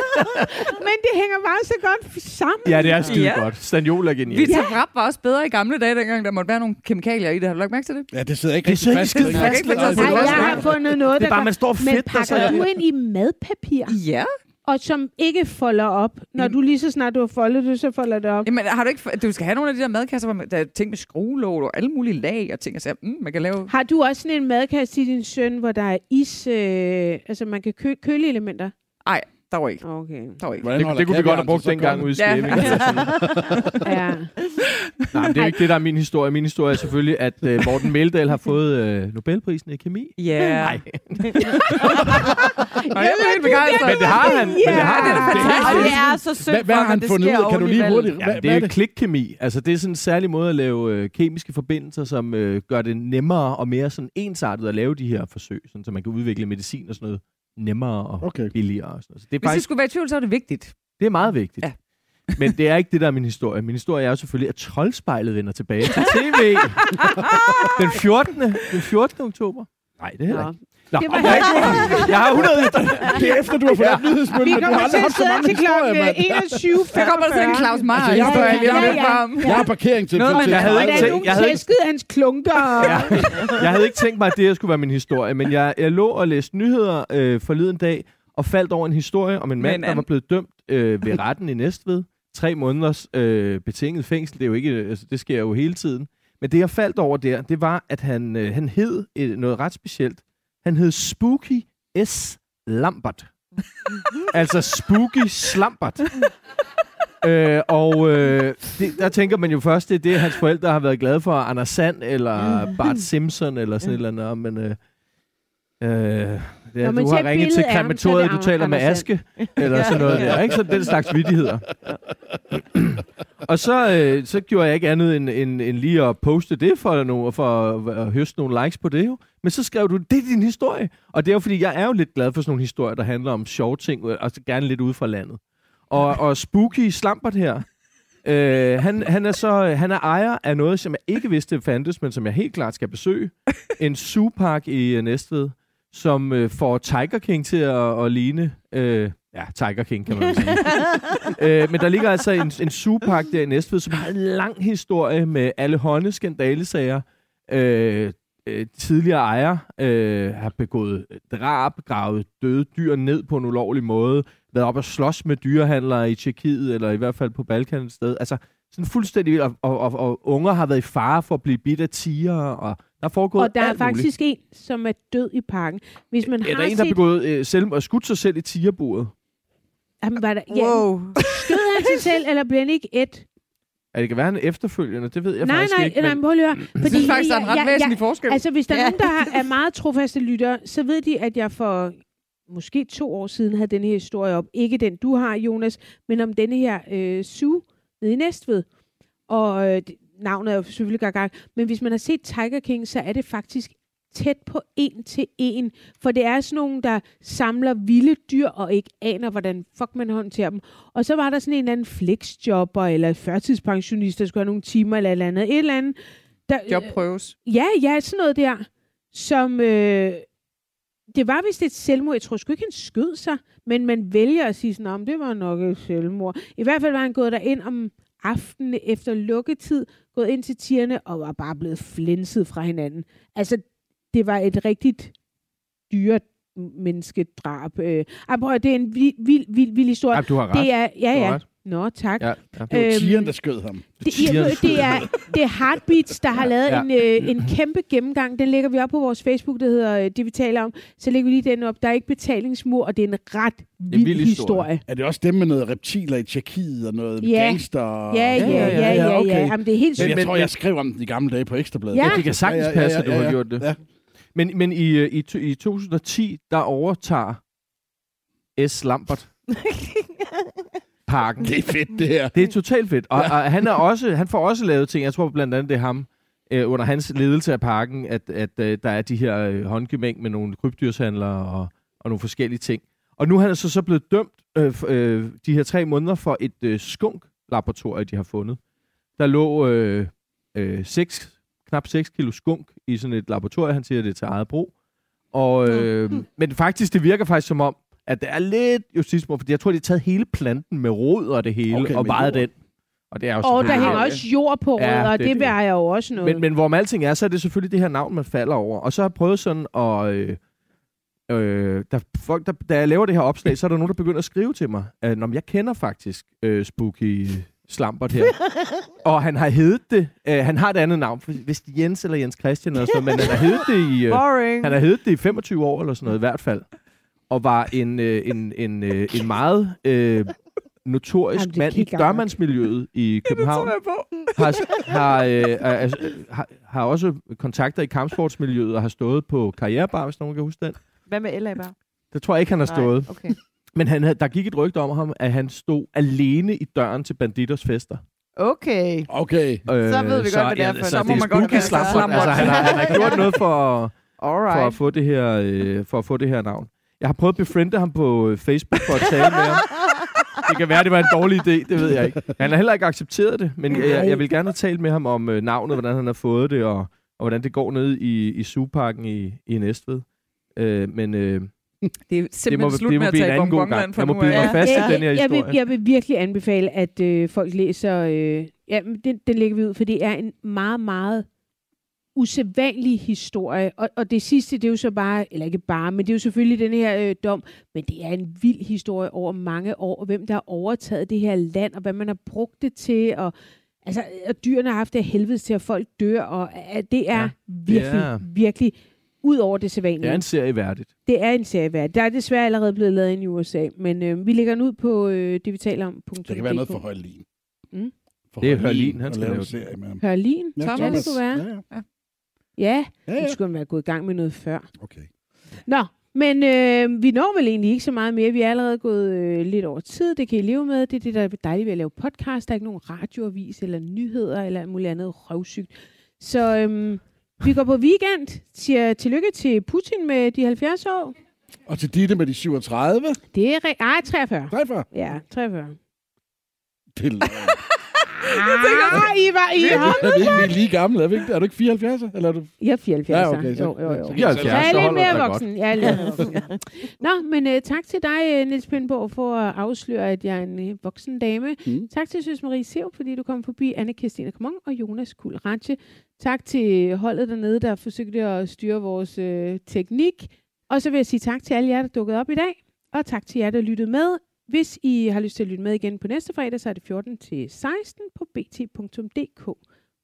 Men det hænger bare så godt sammen. Ja, det er skide Ja. godt. Stanjol er genialt. Vitarap var også bedre i gamle dage, dengang der måtte være nogle kemikalier i det. Har du lagt mærke til det? Ja, det sidder ikke Det rigtig sidder ikke fast. fast. ikke fast. Nej, jeg har fundet noget, Det er der bare, man står Men fedt, så... pakker du ind i madpapir, Ja. Og som ikke folder op? Når du lige så snart du har foldet det, så folder det op. Jamen, har du ikke... Du skal have nogle af de der madkasser, hvor der er ting med skruelåg og alle mulige lag og ting, så mm, man kan lave... Har du også sådan en madkasse til din søn, hvor der er is, øh, altså man kan kø- køle elementer? Nej, der var ikke. Okay. Der var ikke. Hvordan Det, det kunne vi godt have brugt dengang ude i Ja. Skæving. Ja. Nej, det er jo ikke det, der er min historie. Min historie er selvfølgelig, at uh, Morten Meldal har fået uh, Nobelprisen i kemi. Ja. Nej, Og jeg er helt begejstret. men det har han. Men det har det er fantastisk. Og det er så synd Hvad, har han det fundet ud af? Kan du lige hurtigt... Ja, det er jo klikkemi. Altså, det er sådan en særlig måde at lave øh, kemiske forbindelser, som gør det nemmere og mere sådan ensartet at lave de her forsøg, sådan, så man kan udvikle medicin og sådan noget nemmere og Okay. billigere. Og sådan noget. Så det er Hvis faktisk det skulle være i tvivl, så er det vigtigt. det er meget vigtigt. Ja. Men det er ikke det, der er min historie. Min historie er jo selvfølgelig, at troldspejlet vender tilbage til tv. den 14. Den 14. oktober. Nej, det er heller ikke. Nå, Det var jeg, har- jeg har 100 Det er efter, du har fået ja. nyhedsmølle, Vi men du kommer har til aldrig at haft så mange til klokken historier, mand. 21. Der kommer der sådan en Claus Meier Altså, jeg- ja, lidt ja. frem. Jeg har parkering til Noget til- Jeg havde Og ikke er tænkt- jeg havde ikke- tæskede hans klunker. Ja. Jeg havde ikke tænkt mig, at det her skulle være min historie, men jeg, jeg lå og læste nyheder øh, forleden dag, og faldt over en historie om en mand, Men der var blevet dømt øh, ved retten i Næstved. Tre måneders øh, betinget fængsel, det er jo ikke, altså, det sker jo hele tiden. Men det, jeg faldt over der, det var, at han, øh, han hed øh, noget ret specielt. Han hed Spooky S. Lambert. altså Spooky Slambert. øh, og øh, det, der tænker man jo først, det er det, hans forældre har været glade for. Anders Sand eller Bart Simpson eller sådan et eller andet. Men, øh, øh, Når man du har ringet til krematoriet, du taler med. Aske, eller sådan noget der. Ikke? Så den slags vittigheder. og så, øh, så gjorde jeg ikke andet end, end, end lige at poste det for, nogle, for at, at høste nogle likes på det jo. Men så skrev du, det er din historie. Og det er jo fordi, jeg er jo lidt glad for sådan nogle historier, der handler om sjove ting, og gerne lidt ude fra landet. Og, og Spooky Slampert her, øh, han, han, er så, han er ejer af noget, som jeg ikke vidste fandtes, men som jeg helt klart skal besøge. En zoopark i øh, Næstved, som øh, får Tiger King til at, at ligne... Øh, ja, Tiger King kan man sige. øh, men der ligger altså en, en zoopark der i Næstved, som har en lang historie med alle hånde skandalesager. Øh, øh, tidligere ejer øh, har begået drab, gravet døde dyr ned på en ulovlig måde, været op og slås med dyrehandlere i Tjekkiet, eller i hvert fald på Balkan et sted. Altså, sådan fuldstændig vildt, og, og, og, og unger har været i fare for at blive bidt af tiger, og der er foregået Og der er alt muligt. faktisk en, som er død i parken. Hvis man Ja, der har er en, der har set... begået øh, selv, og skudt sig selv i tigerburet. Jamen, var der... Ja, Wow. skød han sig selv, eller blev han ikke et? Ja, det kan være en efterfølgende, det ved jeg nej, faktisk nej, ikke. nej, men prøv lige at høre. Jeg synes faktisk, der er en ret væsentlig forskel. Altså, hvis der er Ja. nogen, der har- er meget trofaste lyttere, så ved de, at jeg for måske to år siden havde denne her historie op. Ikke den, du har, Jonas, men om denne her øh, Sue nede i Næstved. Og øh, navnet er jo selvfølgelig Gaga. Men hvis man har set Tiger King, så er det faktisk tæt på en til en. For det er sådan nogen, der samler vilde dyr og ikke aner, hvordan fuck man håndterer dem. Og så var der sådan en eller anden flexjobber eller førtidspensionist, der skulle have nogle timer eller et eller andet. Et eller andet. Der, Job prøves. Ja, ja, sådan noget der, som... Øh, det var vist et selvmord. Jeg tror sgu ikke, han skød sig, men man vælger at sige sådan, om det var nok et selvmord. I hvert fald var han gået derind om aftenen efter lukketid, gået ind til tierne og var bare blevet flænset fra hinanden. Altså, det var et rigtigt dyrt menneskedrab. Øh, ej, prøv, at høre, det er en vild, vild, vild, vild historie. Ja, du har ret. Det er, ja, Du har ja. ret. Nå, tak. Ja, ja. Det var Øhm, tigeren, der skød ham. det, ved, det, er, det er Heartbeats, der har lavet Ja. ja. en, øh, en kæmpe gennemgang. Den lægger vi op på vores Facebook, der hedder øh, det, vi taler om. Så lægger vi lige den op. Der er ikke betalingsmur, og det er en ret vild, vild historie. historie. Er det også dem med noget reptiler i Tjekkiet og noget Ja. gangster? Ja, ja, ja, ja, ja. okay. ja. Jamen, det er helt Men sygt. jeg Men- tror, men- jeg skrev om den i gamle dage på Ekstrabladet. Ja. Ja, det kan sagtens passe, at du har gjort det. Ja. Men, men i, øh, i, i 2010, der overtager S. Lambert parken. Det er fedt, det her. Det er totalt fedt. Og, og han, er også, han får også lavet ting. Jeg tror blandt andet, det er ham, øh, under hans ledelse af parken, at, at øh, der er de her øh, håndgemæng med nogle krybdyrshandlere og, og nogle forskellige ting. Og nu er han så, så blevet dømt øh, øh, de her tre måneder for et øh, skunk-laboratorium, de har fundet. Der lå øh, øh, seks, knap 6 kilo skunk i sådan et laboratorium. Han siger, at det er til eget brug. Og, øh, men faktisk, det virker faktisk som om, at det er lidt justitsmord, fordi jeg tror, de har taget hele planten med rod og det hele, Okay, og vejet den. Og det er jo Og der hænger også jord på Ja, ja, og det det, vejer jo også noget. men, men hvorom alting er, så er det selvfølgelig det her navn, man falder over. Og så har jeg prøvet sådan at... Øh, øh, der, folk, der, da jeg laver det her opslag, så er der nogen, der begynder at skrive til mig, men jeg kender faktisk øh, Spooky Slampert her. og han har heddet det. Øh, han har et andet navn. Hvis Jens eller Jens Christian eller sådan noget, men han har heddet det i... Øh, Boring. han har heddet det i 25 år eller sådan noget i hvert fald. Og var en, øh, en, en, øh, en meget øh, notorisk Jamen, det mand i dørmandsmiljøet i København på. har, har, øh, er, er, har, har også kontakter i kampsportsmiljøet og har stået på karrierebar, hvis nogen kan huske den. Hvad med LA bare? Det tror jeg ikke, han har stået. Nej, okay. Men han, der gik et rygte om ham, at han stod alene i døren til banditers fester. Okay. Okay. Øh, Så ved vi godt, hvad det er for så det er Så må man godt slampert. slampert. Altså, han, har, han har gjort noget for, for at få det her, øh, for at få det her navn. Jeg har prøvet at befriende ham på øh, Facebook for at tale med ham. Det kan være, det var en dårlig idé, det ved jeg ikke. Han har heller ikke accepteret det, men jeg, jeg vil gerne have talt med ham om øh, navnet, hvordan han har fået det, og, og hvordan det går ned i, i Zooparken i, i Næstved. Øh, men øh, Det er det simpelthen må, slut det med må at blive en tage bonbonland gang. for Jeg må af. mig fast i jeg, den her jeg, vil, historie. jeg vil virkelig anbefale, at øh, folk læser... Øh, ja, men den, den lægger vi ud, for det er en meget, meget usædvanlig historie. Og, og det sidste, det er jo så bare, eller ikke bare, men det er jo selvfølgelig den her øh, dom, men det er en vild historie over mange år, og hvem der har overtaget det her land, og hvad man har brugt det til, og altså, og dyrene har haft det af helvedes til, at folk dør, og øh, det er Ja, virkelig, er- virkelig ud over det sædvanlige. Det er en serie værdigt. Det er en serie værd. Der er desværre allerede blevet lavet en i USA, men øh, vi lægger den ud på øh, det, vi taler om. Det kan være noget for Højlin. Mm. For Det er Hørlin, han skal lave serie med ham. Hørlin? Ja, Ja, Thomas. det kunne være. Ja, ja. Ja, Ja, ja. skulle være gået i gang med noget før. Okay. Nå, men øh, vi når vel egentlig ikke så meget mere. Vi er allerede gået øh, lidt over tid. Det kan I leve med. Det er det, der er dejligt ved at lave podcast. Der er ikke nogen radioavis eller nyheder eller muligt andet røvsygt. Så øhm, vi går på weekend. Siger tillykke til Putin med de 70 år. Og til Ditte med de 37. Det er... Re- Ej, 43. 43. Ja, 43. Det er løgn. Ah, I var I Er vi er lige gamle? Er, vi ikke, er du ikke 74? Eller er du... Jeg er 74. Ja, okay, så- jo, jo, jo. så- Ja, Jeg så er lidt mere voksen. Jeg er lidt mere voksen. Nå, men uh, tak til dig, uh, Niels Pindborg, for at afsløre, at jeg er en uh, voksen dame. Mm. Tak til Søs Marie Sev, fordi du kom forbi, Anne Christine Kamon og Jonas Kul Ratche. Tak til holdet dernede, der forsøgte at styre vores uh, teknik. Og så vil jeg sige tak til alle jer, der dukkede op i dag. Og tak til jer, der lyttede med. Hvis I har lyst til at lytte med igen på næste fredag, så er det 14 til 16 på bt.dk.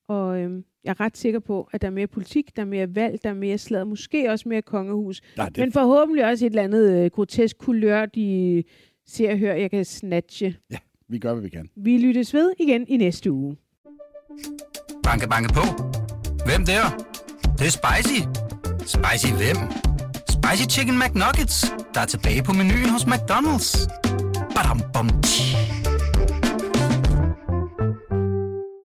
Og øhm, jeg er ret sikker på, at der er mere politik, der er mere valg, der er mere slag, måske også mere kongehus. Nej, det, Men forhåbentlig også et eller andet øh, grotesk kulør, de ser og hører, jeg kan snatche. vi gør, hvad vi kan. Vi lyttes ved igen i næste uge. Banke, banke på. Hvem der? Det, det er spicy. Spicy hvem? Spicy Chicken McNuggets, der er tilbage på menuen hos McDonald's. Badum, bom, tji.